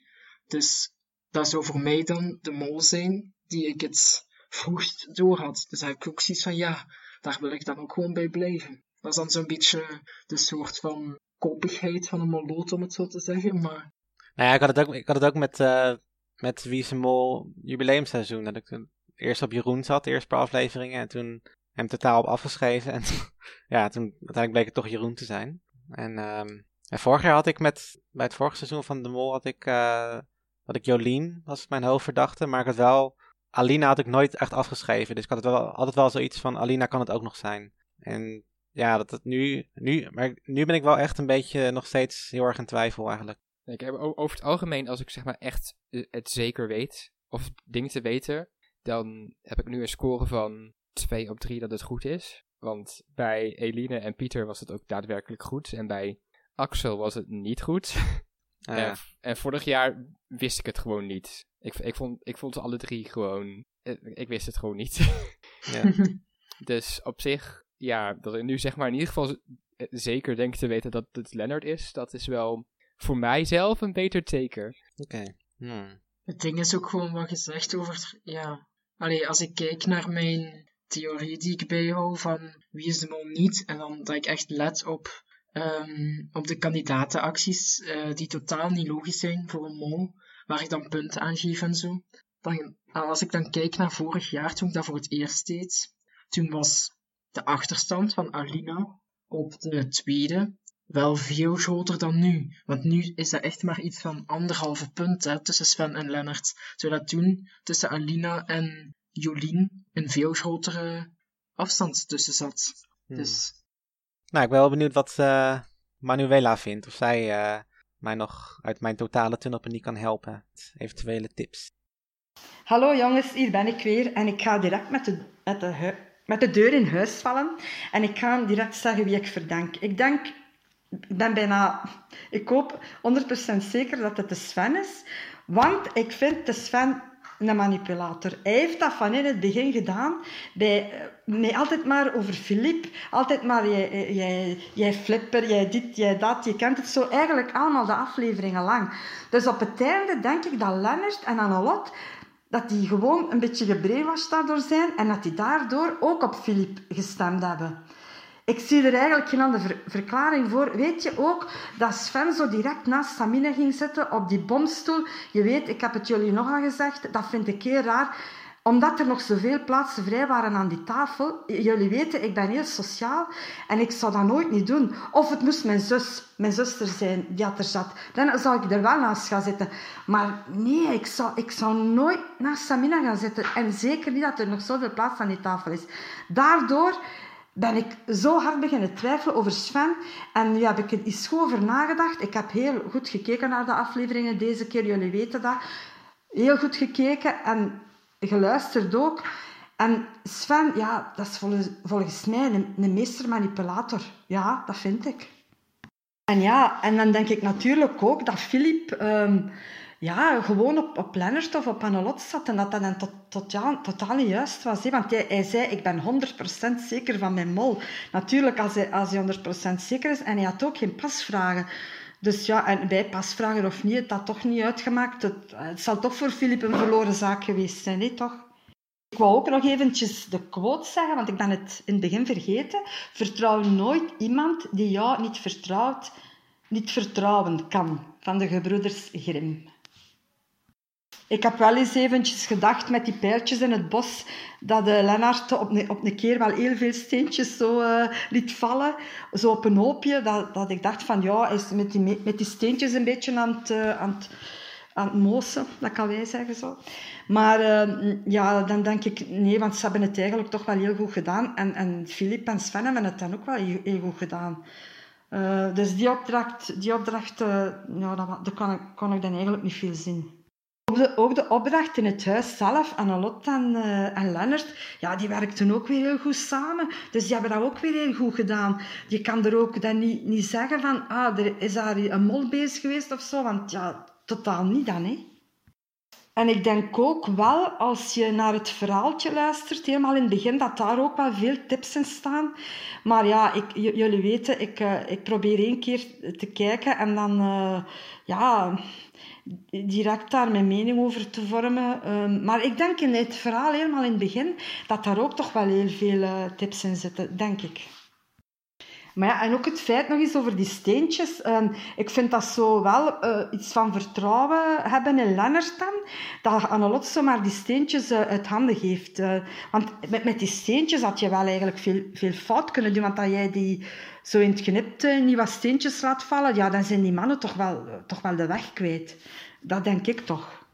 Dus dat zou voor mij dan de mol zijn die ik het vroegst door had. Dus heb ik ook zoiets van ja, daar wil ik dan ook gewoon bij blijven. Dat is dan zo'n beetje de soort van koppigheid van een moloot, om het zo te zeggen. Maar... Nou ja, ik had het ook, ik had het ook met, uh, met Wie is Mol jubileumseizoen. Dat ik eerst op Jeroen zat, de eerste paar afleveringen. En toen hem totaal op afgeschreven. En ja, toen uiteindelijk bleek het toch Jeroen te zijn. En, um, en vorig jaar had ik met, bij het vorige seizoen van De Mol, had ik, uh, had ik Jolien, was mijn hoofdverdachte. Maar ik had wel, Alina had ik nooit echt afgeschreven. Dus ik had het wel, altijd wel zoiets van, Alina kan het ook nog zijn. En ja, dat het nu, nu, maar nu ben ik wel echt een beetje nog steeds heel erg in twijfel eigenlijk. Ik heb over het algemeen, als ik zeg maar echt eh, het zeker weet, of dingen te weten, dan heb ik nu een score van 2 op 3 dat het goed is. Want bij Eline en Pieter was het ook daadwerkelijk goed. En bij Axel was het niet goed. Ah, en, en, vorig jaar wist ik het gewoon niet. Ik, ik, vond, ik vond alle drie gewoon. Eh, ik wist het gewoon niet. ja. dus op zich ja, dat ik nu zeg maar in ieder geval zeker denk te weten dat het Leonard is, dat is wel voor mijzelf een beter teken. Oké. Hmm. Het ding is ook gewoon wat gezegd over, ja, allee, als ik kijk naar mijn theorie die ik bijhoud van wie is de mol niet, en dan dat ik echt let op, um, op de kandidatenacties uh, die totaal niet logisch zijn voor een mol, waar ik dan punten aan geef en zo. Dan, als ik dan kijk naar vorig jaar, toen ik dat voor het eerst deed, toen was de achterstand van Alina op de tweede wel veel groter dan nu. Want nu is dat echt maar iets van anderhalve punt hè, tussen Sven en Lennart. Zodat toen tussen Alina en Jolien een veel grotere afstand tussen zat. Hmm. Dus... Nou, ik ben wel benieuwd wat uh, Manuela vindt. Of zij uh, mij nog uit mijn totale tunnelpaniek kan helpen. Eventuele tips. Hallo jongens, hier ben ik weer. En ik ga direct met de, met de met de deur in huis vallen. En ik ga direct zeggen wie ik verdenk. Ik denk ik ben bijna, ik hoop 100% zeker dat het de Sven is. Want ik vind de Sven een manipulator. Hij heeft dat van in het begin gedaan. Bij, met altijd maar over Filip. Altijd maar, jij, jij, jij flipper, jij dit, jij dat. Je kent het zo eigenlijk allemaal de afleveringen lang. Dus op het einde denk ik dat Lennart en Annelot dat die gewoon een beetje gebrainwashed daardoor zijn en dat die daardoor ook op Filip gestemd hebben. Ik zie er eigenlijk geen andere verklaring voor. Weet je ook dat Sven zo direct naast Samine ging zitten op die bomstoel? Je weet, ik heb het jullie nog al gezegd, dat vind ik heel raar omdat er nog zoveel plaatsen vrij waren aan die tafel. Jullie weten, ik ben heel sociaal en ik zou dat nooit niet doen. Of het moest mijn zus, mijn zuster zijn die er zat. Dan zou ik er wel naast gaan zitten. Maar nee, ik zou, ik zou nooit naast Samina gaan zitten. En zeker niet dat er nog zoveel plaats aan die tafel is. Daardoor ben ik zo hard beginnen twijfelen over Sven. En nu heb ik er iets goed over nagedacht. Ik heb heel goed gekeken naar de afleveringen deze keer. Jullie weten dat. Heel goed gekeken. En geluisterd ook. En Sven, ja, dat is volgens, volgens mij een, meestermanipulator. Ja, dat vind ik. En ja, en dan denk ik natuurlijk ook dat Filip ehm, ja, gewoon op, op Lennart of op Annelot zat en dat dat dan tot, totaal niet juist was. Hè? Want hij, hij zei, ik ben 100% zeker van mijn mol. Natuurlijk, als hij, als hij 100% zeker is en hij had ook geen pasvragen. Dus ja, en bij pasvragen of niet, het had toch niet uitgemaakt. Het, het zal toch voor Filip een verloren zaak geweest zijn, nee, toch? Ik wou ook nog eventjes de quote zeggen, want ik ben het in het begin vergeten. Vertrouw nooit iemand die jou niet vertrouwt, niet vertrouwen kan. Van de gebroeders Grimm. Ik heb wel eens eventjes gedacht met die pijltjes in het bos dat uh, Lennart op een, op een keer wel heel veel steentjes zo uh, liet vallen. Zo op een hoopje. Dat, dat ik dacht van ja, hij is met die, met die steentjes een beetje aan het, uh, aan het, aan het mozen. Dat kan wij zeggen zo. Maar ja, dan denk ik nee, want ze hebben het eigenlijk toch wel heel goed gedaan. En, en Filip en Sven hebben het dan ook wel heel, goed gedaan. dus die opdracht, die opdracht ja, dat, kon, ik, ik dan eigenlijk niet veel zien. Ook de, ook de opdracht in het huis zelf, Annelot en, uh, en Lennart, ja, die werkten ook weer heel goed samen. Dus die hebben dat ook weer heel goed gedaan. Je kan er ook dan niet, niet zeggen van, ah, er is daar een mol bezig geweest of zo, want ja, totaal niet dan, hè. En ik denk ook wel, als je naar het verhaaltje luistert, helemaal in het begin, dat daar ook wel veel tips in staan. Maar ja, ik, jullie weten, ik, uh, ik probeer één keer te kijken en dan, uh, ja direct daar mijn mening over te vormen. Ehm, maar ik denk in het verhaal helemaal in het begin dat daar ook toch wel heel veel uh, tips in zitten, denk ik. Maar ja, en ook het feit nog eens over die steentjes. Ehm, ik vind dat zo wel uh, iets van vertrouwen hebben in Lennart. Dat Annelot zomaar die steentjes uh, uit handen geeft. want met, met die steentjes had je wel eigenlijk veel, veel fout kunnen doen. Want dat jij die zo in het knipt niet wat steentjes laat vallen, ja, dan zijn die mannen toch wel, toch wel de weg kwijt. Dat denk ik toch.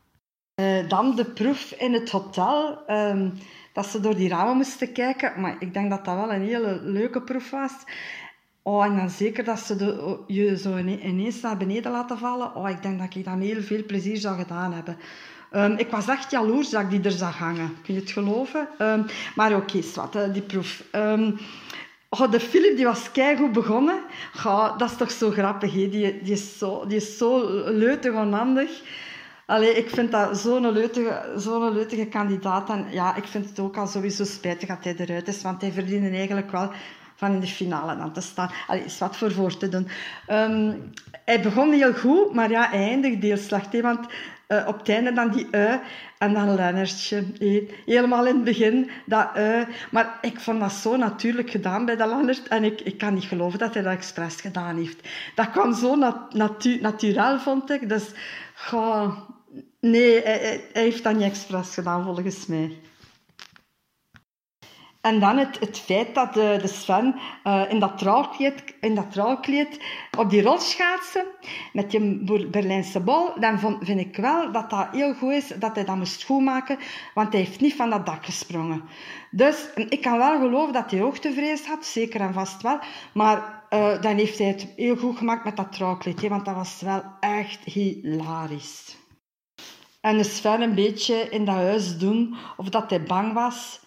Uh, dan de proef in het hotel. Um, dat ze door die ramen moesten kijken. Maar ik denk dat dat wel een hele leuke proef was. Oh, en dan zeker dat ze de, je zo ineens naar beneden laten vallen. Oh, ik denk dat ik dan heel veel plezier zou gedaan hebben. Um, ik was echt jaloers dat ik die er zag hangen. Kun je het geloven? Um, maar oké, okay, die proef. Oh, de Philip die was keigoed begonnen. Oh, dat is toch zo grappig, hè? Die, die, is zo, die is zo leutig onhandig. Allee, ik vind dat zo'n leutige, zo'n leutige kandidaat. En ja, ik vind het ook al sowieso spijtig dat hij eruit is, want hij verdiende eigenlijk wel van in de finale aan te staan. Allee, is wat voor voor te doen. Um, hij begon heel goed, maar ja, eindigde heel slecht. Want uh, op het einde dan die ui en dan Lennertje. Helemaal in het begin, dat ui. Maar ik vond dat zo natuurlijk gedaan bij dat Lennert. En ik, ik kan niet geloven dat hij dat expres gedaan heeft. Dat kwam zo nat, natu natuurlijk, vond ik. Dus, goh, nee, hij, hij heeft dat niet expres gedaan, volgens mij. En dan het, het feit dat de, de Sven uh, in, dat trouwkleed, in dat trouwkleed op die rol schaatsen met die Berlijnse bol, dan vond, vind ik wel dat dat heel goed is dat hij dat moest goedmaken, want hij heeft niet van dat dak gesprongen. Dus ik kan wel geloven dat hij hoogtevrees had, zeker en vast wel, maar uh, dan heeft hij het heel goed gemaakt met dat trouwkleed, hè, want dat was wel echt hilarisch. En de Sven een beetje in dat huis doen, of dat hij bang was...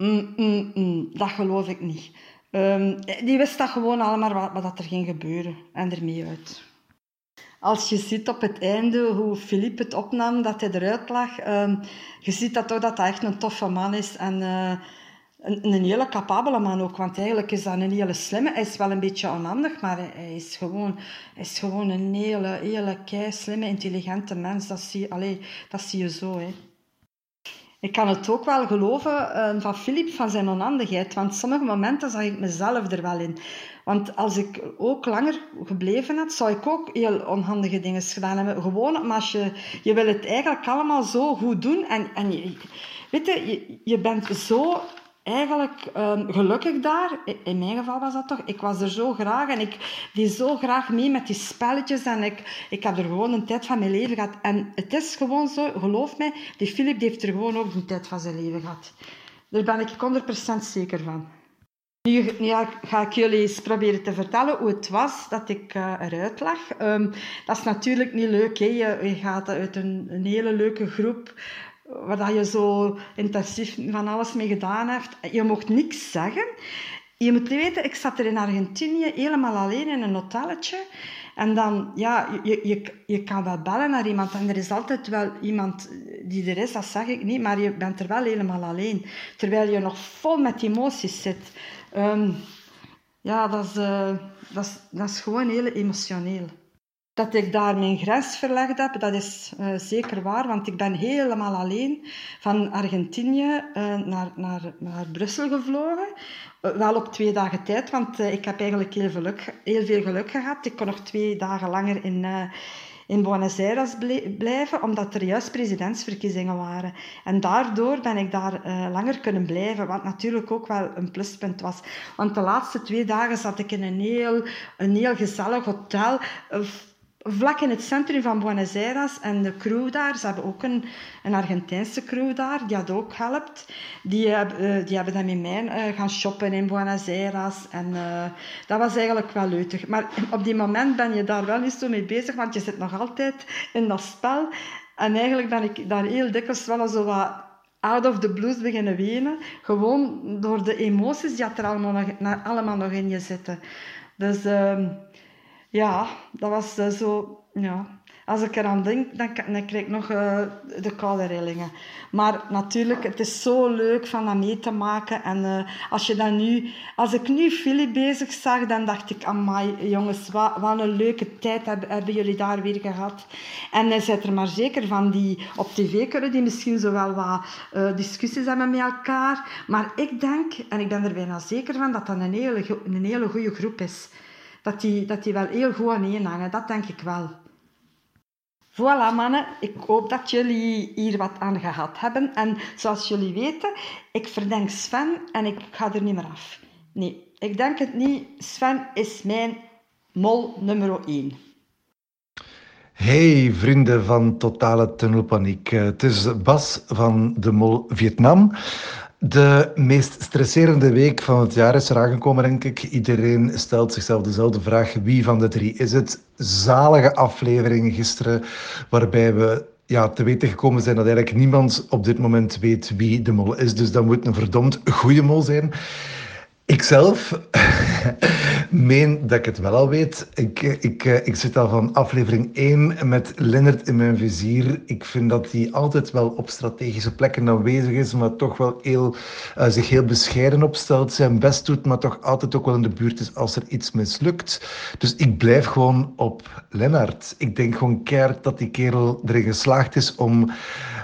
Mm, mm, mm, dat geloof ik niet. Ehm, die wist dat gewoon allemaal wat, wat er ging gebeuren en ermee uit. Als je ziet op het einde hoe Philippe het opnam, dat hij eruit lag, ehm, je ziet dat toch dat hij echt een toffe man is en eh, een, een hele capabele man ook, want eigenlijk is dat een hele slimme. Hij is wel een beetje onhandig, maar hij, is, gewoon, hij is gewoon een hele, hele kei slimme, intelligente mens. Dat zie, allee, dat zie je zo, hè. Ik kan het ook wel geloven uh, van Filip, van zijn onhandigheid. Want sommige momenten zag ik mezelf er wel in. Want als ik ook langer gebleven had, zou ik ook heel onhandige dingen gedaan hebben. Gewoon, maar als je, je wil het eigenlijk allemaal zo goed doen. En, en je, weet je, je bent zo eigenlijk um, gelukkig daar. In mijn geval was dat toch. Ik was er zo graag en ik deed zo graag mee met die spelletjes. En ik, ik heb er gewoon een tijd van mijn leven gehad. En het is gewoon zo, geloof mij, die Philip heeft er gewoon ook een tijd van zijn leven gehad. Daar ben ik 100% zeker van. Nu, ga ik jullie eens proberen te vertellen hoe het was dat ik uh, eruit lag. Um, dat is natuurlijk niet leuk. Hè? Je, gaat uit een hele leuke groep waar je zo intensief van alles mee gedaan hebt. Je mocht niks zeggen. Je moet weten, ik zat er in Argentinië helemaal alleen in een hotelletje. En dan, ja, je, je, je kan wel bellen naar iemand en er is altijd wel iemand die er is, dat zeg ik niet, maar je bent er wel helemaal alleen. Terwijl je nog vol met emoties zit. Um, ja, dat is, uh, dat, is, dat is gewoon heel emotioneel. Dat ik daar mijn grens verlegd heb, dat is uh, zeker waar, want ik ben helemaal alleen van Argentinië uh, naar, naar, naar Brussel gevlogen. Uh, wel op twee dagen tijd, want ik heb eigenlijk heel, geluk, heel veel geluk gehad. Ik kon nog twee dagen langer in, in Buenos Aires blijven, omdat er juist presidentsverkiezingen waren. En daardoor ben ik daar langer kunnen blijven, wat natuurlijk ook wel een pluspunt was. Want de laatste twee dagen zat ik in een heel, een heel gezellig hotel vlak in het centrum van Buenos Aires. En de crew daar, ze hebben ook een, een Argentijnse crew daar, die had ook geholpt. Die, uh, die hebben dan met mij uh, gaan shoppen in Buenos Aires. En dat was eigenlijk wel leuk. Maar op die moment ben je daar wel niet zo mee bezig, want je zit nog altijd in dat spel. En eigenlijk ben ik daar heel dikwijls wel zo wat out of the blues beginnen wenen. Gewoon door de emoties die er allemaal nog, allemaal nog in je zitten. Dus... Ehm, ja, dat was uh, zo... Ja. Als ik eraan denk, dan, dan krijg ik nog uh, de koude rillingen. Maar natuurlijk, het is zo leuk van dat mee te maken. En uh, als, je dan nu, als ik nu Philip bezig zag, dan dacht ik... Amai, jongens, wat, wat een leuke tijd hebben, jullie daar weer gehad. En hij zit er maar zeker van die op tv kunnen, die misschien zo wel wat discussies hebben met elkaar. Maar ik denk, en ik ben er bijna zeker van, dat dat een hele, een hele goede groep is dat die, dat die wel heel goed aan één hangen. Dat denk ik wel. Voilà mannen, ik hoop dat jullie hier wat aan gehad hebben. En zoals jullie weten, ik verdenk Sven en ik ga er niet meer af. Nee, ik denk het niet. Sven is mijn mol nummer 1. Hey vrienden van Totale Tunnelpaniek. Het is Bas van de Mol Vietnam. De meest stresserende week van het jaar is eraan gekomen, denk ik. Iedereen stelt zichzelf dezelfde vraag: wie van de drie is het? Zalige aflevering gisteren, waarbij we ja, te weten gekomen zijn dat eigenlijk niemand op dit moment weet wie de mol is. Dus dat moet een verdomd goede mol zijn. Ikzelf meen dat ik het wel al weet. Ik, ik, ik zit al van aflevering 1 met Lennart in mijn vizier. Ik vind dat hij altijd wel op strategische plekken aanwezig is, maar toch wel heel, uh, zich heel bescheiden opstelt, zijn best doet, maar toch altijd ook wel in de buurt is als er iets mislukt. Dus ik blijf gewoon op Lennart. Ik denk gewoon keihard dat die kerel erin geslaagd is om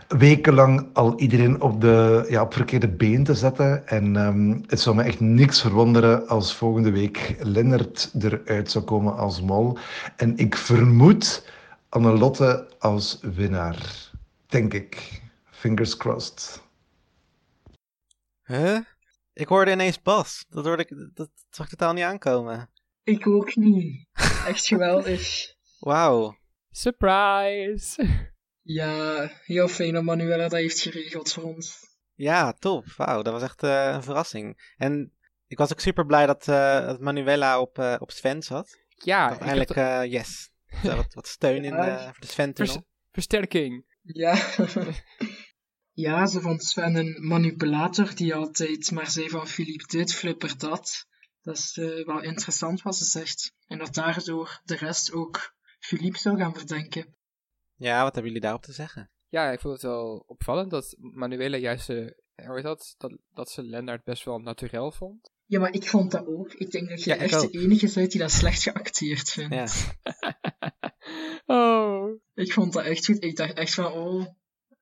wekenlang al iedereen op, de, ja, op verkeerde been te zetten. En um, het zou me echt niks verwonderen als volgende week Lennart eruit zou komen als mol. En ik vermoed Annelotte als winnaar. Denk ik. Fingers crossed. Huh? Ik hoorde ineens Bas. Dat, hoorde ik, dat zag ik totaal niet aankomen. Ik ook niet. Echt geweldig. Wauw. Surprise! Ja, heel fijn dat Manuela dat heeft geregeld voor ons. Ja, top. Wauw, dat was echt uh, een verrassing. En ik was ook super blij dat, uh, dat Manuela op, uh, op Sven zat. Ja, dat eindelijk, had... yes. wat, wat steun in voor de Sven Vers Versterking. Ja. ja, ze vond Sven een manipulator die altijd maar zei van Philippe dit, flipper dat. Dat is eh, wel interessant wat ze zegt. En dat daardoor de rest ook Philippe zou gaan verdenken. Ja, wat hebben jullie daarop te zeggen? Ja, ik vond het wel opvallend dat Manuela juist, uh, hoe dat, dat, dat ze Lennart best wel naturel vond. Ja, maar ik vond dat ook. Ik denk dat je echt de enige bent die dat slecht geacteerd vindt. Ja. oh. Ik vond dat echt goed. Ik dacht echt van, oh,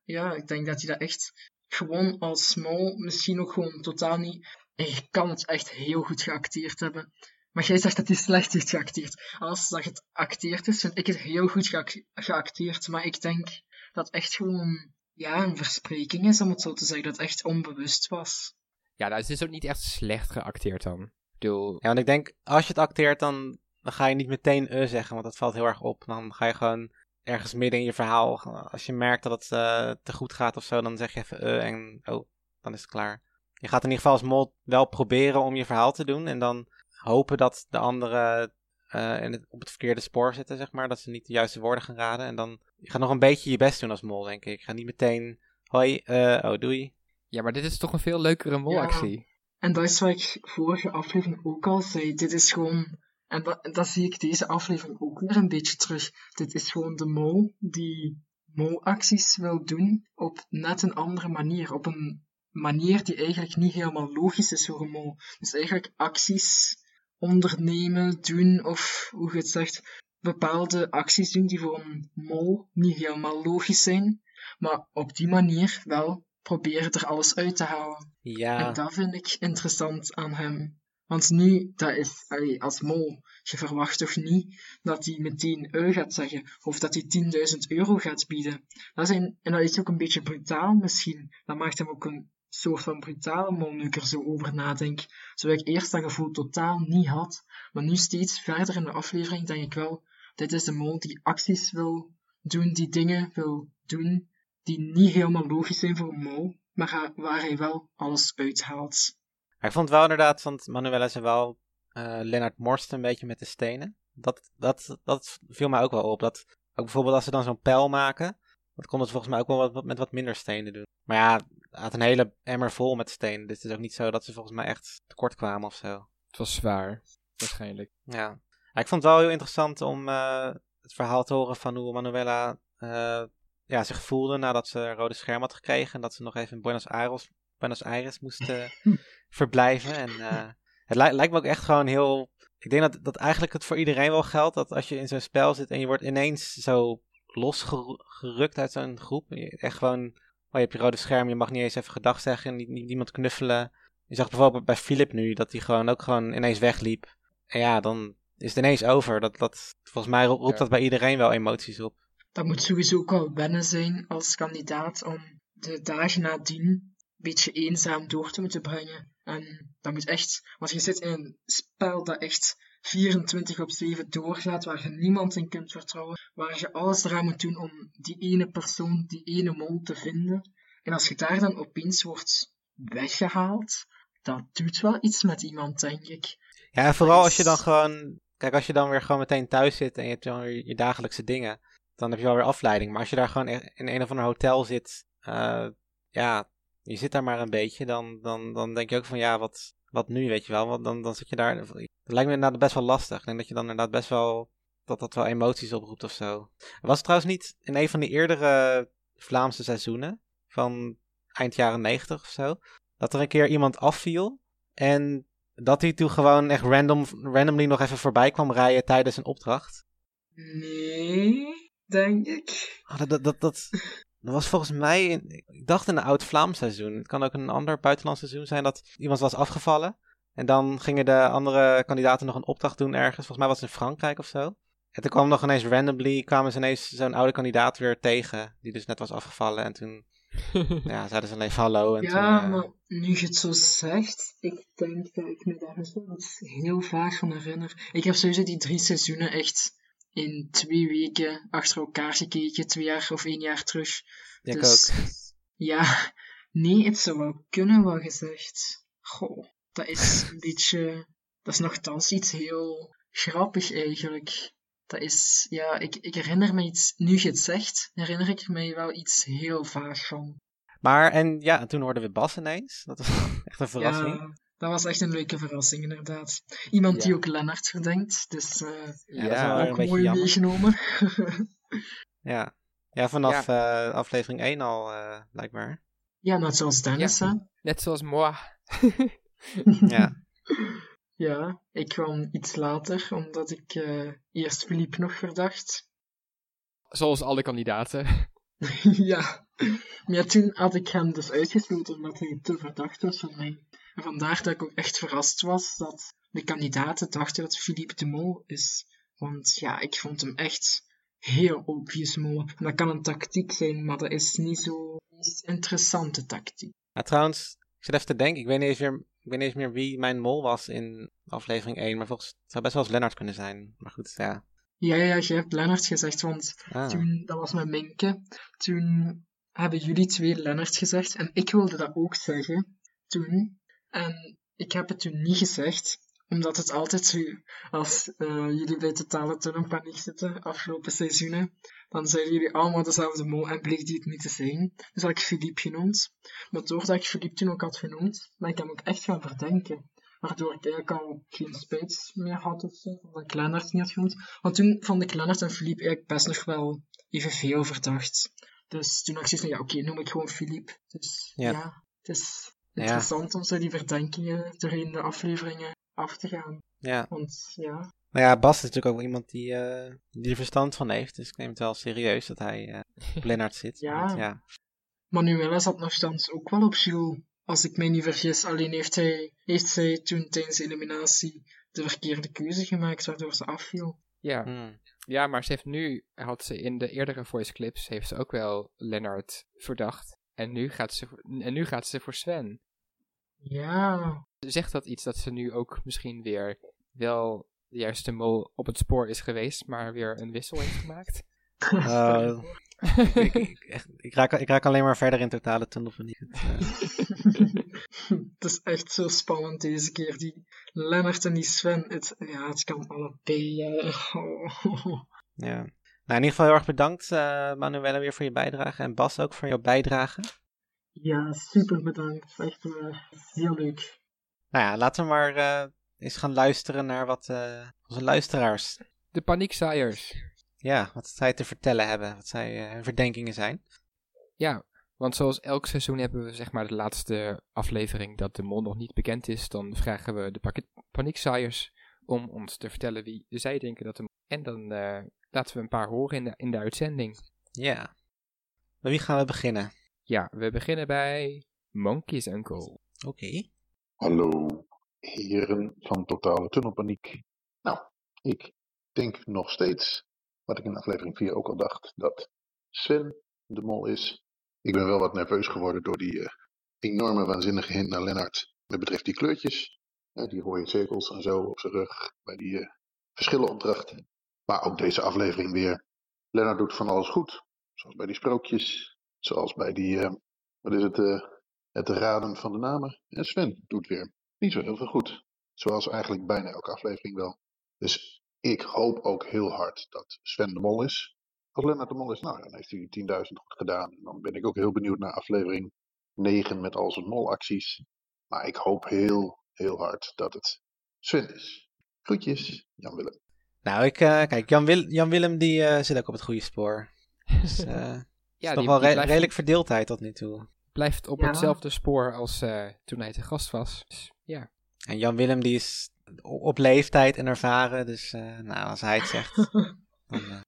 ja, ik denk dat hij dat echt gewoon als small misschien ook gewoon totaal niet. Ik kan het echt heel goed geacteerd hebben. Maar jij zegt dat hij slecht heeft geacteerd. Als dat het acteerd is, vind ik het heel goed geacteerd. Maar ik denk dat echt gewoon ja, een verspreking is, om het zo te zeggen. Dat het echt onbewust was. Ja, nou, het is ook niet echt slecht geacteerd dan. Ik bedoel... Ja, want ik denk, als je het acteert, dan, dan ga je niet meteen uh zeggen, want dat valt heel erg op. Dan ga je gewoon ergens midden in je verhaal, als je merkt dat het uh, te goed gaat of zo, dan zeg je even uh en oh, dan is het klaar. Je gaat in ieder geval als mol wel proberen om je verhaal te doen en dan hopen dat de anderen uh, in het, op het verkeerde spoor zitten, zeg maar. Dat ze niet de juiste woorden gaan raden. En dan je gaat nog een beetje je best doen als mol, denk ik. Ik ga niet meteen, hoi, uh, oh, doei. Ja, maar dit is toch een veel leukere molactie. Ja. En dat is wat ik vorige aflevering ook al zei. Dit is gewoon, en dat, dat zie ik deze aflevering ook weer een beetje terug. Dit is gewoon de mol die molacties wil doen op net een andere manier. Op een manier die eigenlijk niet helemaal logisch is voor een mol. Dus eigenlijk acties ondernemen, doen, of hoe je het zegt, bepaalde acties doen die voor een mol niet helemaal logisch zijn, maar op die manier wel proberen er alles uit te halen. Ja. En dat vind ik interessant aan hem. Want nu, dat is, allee, als mol, je verwacht toch niet dat hij meteen eu gaat zeggen, of dat hij 10.000 euro gaat bieden. Dat zijn, en dat is ook een beetje brutaal misschien. Dat maakt hem ook een soort van brutale mol nu ik er zo over nadenk. Zodat ik eerst dat gevoel totaal niet had. Maar nu steeds verder in de aflevering denk ik wel, dit is de mol die acties wil doen, die dingen wil doen, die niet helemaal logisch zijn voor mol, maar waar hij wel alles uithaalt. Ik vond wel inderdaad, want Manuela zei wel, uh, Lennart een beetje met de stenen. Dat, dat, dat viel mij ook wel op. Dat, ook bijvoorbeeld als ze dan zo'n pijl maken, dat kon het volgens mij ook wel wat, met wat minder stenen doen. Maar ja, had een hele emmer vol met stenen. Dus het is ook niet zo dat ze volgens mij echt tekort kwamen of zo. Het was zwaar, waarschijnlijk. Ja. ik vond het wel heel interessant om uh, het verhaal te horen van hoe Manuela uh, ja, zich voelde nadat ze een rode scherm had gekregen. En dat ze nog even in Buenos Aires, Buenos Aires moest uh, verblijven. En het li lijkt me ook echt gewoon heel... Ik denk dat, dat eigenlijk het voor iedereen wel geldt. Dat als je in zo'n spel zit en je wordt ineens zo losgerukt uit zo'n groep. Echt gewoon, je hebt je rode scherm, je mag niet eens even gedag zeggen, niet, niet, niemand knuffelen. Je zag bijvoorbeeld bij Philip nu dat hij gewoon ook gewoon ineens wegliep. En ja, dan is het ineens over. Dat, dat, volgens mij roept dat bij iedereen wel emoties op. Dat moet sowieso ook wel wennen zijn als kandidaat om de dagen nadien een beetje eenzaam door te moeten brengen. En dat moet echt, want je zit in een spel dat echt 24 op 7 doorgaat, waar je niemand in kunt vertrouwen, waar je alles eraan moet doen om die ene persoon, die ene mol te vinden. En als je daar dan opeens wordt weggehaald, dat doet wel iets met iemand, denk ik. Ja, en vooral als je dan gewoon, kijk, als je dan weer gewoon meteen thuis zit en je hebt dan weer je dagelijkse dingen, dan heb je wel weer afleiding. Maar als je daar gewoon in een of ander hotel zit, uh, ja, je zit daar maar een beetje, dan, dan, dan denk je ook van ja, wat, wat nu, weet je wel? Want dan, dan zit je daar. Dat lijkt me inderdaad best wel lastig. Ik denk dat je dan inderdaad best wel. dat dat wel emoties oproept of zo. Was het trouwens niet in een van die eerdere Vlaamse seizoenen. van eind jaren 90 of zo. dat er een keer iemand afviel. en dat hij toen gewoon echt random, randomly nog even voorbij kwam rijden tijdens een opdracht? Nee, denk ik. Oh, dat, dat, dat, dat, dat was volgens mij, ik dacht in een oud-Vlaams seizoen. Het kan ook een ander buitenlands seizoen zijn dat iemand was afgevallen. En dan gingen de andere kandidaten nog een opdracht doen ergens. Volgens mij was het in Frankrijk of zo. En toen kwam nog ineens randomly, kwamen ze ineens zo'n oude kandidaat weer tegen. Die dus net was afgevallen. En toen ja, zeiden ze alleen hallo. En ja, toen, uh... maar nu je het zo zegt, ik denk dat ik me daar wel heel vaag van herinner. Ik heb sowieso die drie seizoenen echt in twee weken achter elkaar gekeken, twee jaar of één jaar terug. Ik dus, ook. Ja, nee, het zou wel kunnen, wel gezegd. Goh, dat is een beetje, dat is nogthans iets heel grappig eigenlijk. Dat is, ja, ik, ik herinner me iets, nu je het zegt, herinner ik me wel iets heel vaag van. Maar, en ja, toen hoorden we Bas ineens. Dat was echt een verrassing. Ja, dat was echt een leuke verrassing, inderdaad. Iemand die ook Lennart verdenkt, dus eh Ja, ook beetje mooi jammer. meegenomen. Ja, ja vanaf eh, aflevering 1 al, eh, blijkbaar. ja, net zoals Dennis, hè. net zoals moi. Ja, Ja, ik kwam iets later, omdat ik eh, eerst Philippe nog verdacht. Zoals alle kandidaten. ja. Maar ja, toen had ik hem dus uitgesloten omdat hij te verdacht was van mij. En vandaar dat ik ook echt verrast was dat de kandidaten dachten dat Philippe de Mol is. Want ja, ik vond hem echt heel obvious mol. En dat kan een tactiek zijn, maar dat is niet zo meest interessante tactiek. Ja, trouwens, ik zit even te denken. Ik weet niet eens meer, ik weet niet eens meer wie mijn mol was in aflevering 1. Maar volgens het zou best wel eens Lennart kunnen zijn. Maar goed, ja. Ja, ja, je hebt Lennart gezegd, want Ah. toen, dat was met Minke, toen hebben jullie twee Lennart gezegd en ik wilde dat ook zeggen toen. En ik heb het toen niet gezegd, omdat het altijd zo, als eh, jullie bij Totale Tunnelpaniek zitten, afgelopen seizoenen, dan zeiden jullie allemaal dezelfde mol en bleek die het niet te zijn. Dus had ik Philippe genoemd. Maar doordat ik Philippe toen ook had genoemd, ben ik hem ook echt gaan verdenken. Waardoor ik eigenlijk al geen spijt meer had of zo, omdat ik Lennart niet had genoemd. Want toen vond ik Lennart en Philippe eigenlijk best nog wel evenveel verdacht. Dus toen had ik zoiets van, ja oké, noem ik gewoon Philippe. Dus Ja. ja, het is Ja. interessant om zo die verdenkingen doorheen de afleveringen af te gaan. Ja. Want ja, Nou ja, Bas is natuurlijk ook wel iemand die, eh, die er verstand van heeft. Dus ik neem het wel serieus dat hij eh op Lennart zit. Ja. Want ja. Manuela zat nogthans ook wel op Jules, als ik mij niet vergis. Alleen heeft, hij, heeft zij toen tijdens de eliminatie de verkeerde keuze gemaakt, waardoor ze afviel. Ja. Hmm. ja, maar ze heeft nu, had ze in de eerdere voice clips, heeft ze ook wel Lennart verdacht. En nu gaat ze, voor- en nu gaat ze voor Sven. Ja, Zegt dat iets dat ze nu ook misschien weer wel de juiste mol op het spoor is geweest, maar weer een wissel heeft gemaakt? Eh, ik, ik, echt, ik, raak, ik raak alleen maar verder in totale tunnel van die. het is echt zo spannend deze keer. Die Lennart en die Sven, het, ja, het kan allebei. oh. Ja. Nou, in ieder geval heel erg bedankt, eh Manuela, weer voor je bijdrage. En Bas ook voor jouw bijdrage. Ja, super bedankt. Echt eh, heel leuk. Nou ja, laten we maar eh, eens gaan luisteren naar wat eh, onze luisteraars, De paniekzaaiers. ja, wat zij te vertellen hebben. Wat zij, eh, hun verdenkingen zijn. Ja, want zoals elk seizoen hebben we zeg maar de laatste aflevering dat de mol nog niet bekend is. Dan vragen we de paniekzaaiers om ons te vertellen wie zij denken dat de mol En dan eh, laten we een paar horen in de, in de uitzending. Ja. Bij wie gaan we beginnen? Ja, we beginnen bij Monkey's Uncle. Oké. Hallo, heren van Totale Tunnelpaniek. Nou, ik denk nog steeds, wat ik in aflevering 4 ook al dacht, dat Sven de mol is. Ik ben wel wat nerveus geworden door die eh, enorme waanzinnige hint naar Lennart. Met betreft die kleurtjes, hè, die rode cirkels en zo op zijn rug, bij die eh, verschillenopdracht. Maar ook deze aflevering weer. Lennart doet van alles goed. Zoals bij die sprookjes, zoals bij die, eh, wat is het, eh, het raden van de namen. En Sven doet weer niet zo heel veel goed. Zoals eigenlijk bijna elke aflevering wel. Dus ik hoop ook heel hard dat Sven de mol is. Als Lennart de mol is, nou dan heeft hij 10.000 goed gedaan. En dan ben ik ook heel benieuwd naar aflevering 9 met al zijn molacties. Maar ik hoop heel, heel hard dat het Sven is. Groetjes, Jan Willem. Nou, ik, eh, kijk, Jan, Wil- Jan Willem die eh, zit ook op het goede spoor. Dus, eh Ja, is nog wel die re- blijft, redelijk verdeeldheid tot nu toe. blijft op Ja. hetzelfde spoor als eh, toen hij te gast was. Dus, ja. En Jan Willem die is op leeftijd en ervaren. Dus eh, nou, als hij het zegt, dan, eh,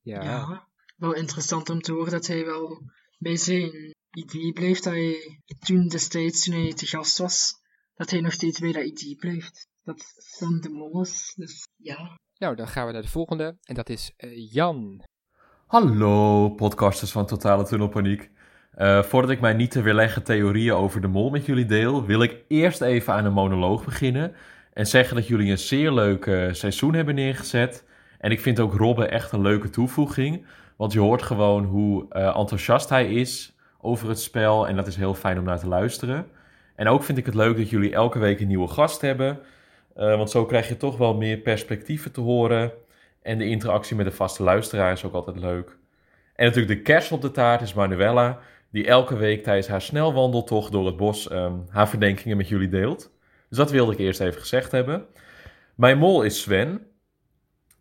Ja. Ja, wel interessant om te horen dat hij wel bij zijn idee bleef dat hij toen destijds, toen hij te gast was, dat hij nog steeds bij dat idee blijft. Dat Sven de Mol is. Dus ja. Nou, dan gaan we naar de volgende. En dat is eh, Jan. Hallo, podcasters van Totale Tunnelpaniek. Eh, voordat ik mijn niet te weerleggen theorieën over de mol met jullie deel, wil ik eerst even aan een monoloog beginnen. En zeggen dat jullie een zeer leuk eh, seizoen hebben neergezet. En ik vind ook Robbe echt een leuke toevoeging. Want je hoort gewoon hoe enthousiast hij is over het spel. En dat is heel fijn om naar te luisteren. En ook vind ik het leuk dat jullie elke week een nieuwe gast hebben. Eh, want zo krijg je toch wel meer perspectieven te horen. En de interactie met de vaste luisteraar is ook altijd leuk. En natuurlijk de kerst op de taart is Manuela, die elke week tijdens haar snelwandeltocht door het bos ehm, haar verdenkingen met jullie deelt. Dus dat wilde ik eerst even gezegd hebben. Mijn mol is Sven.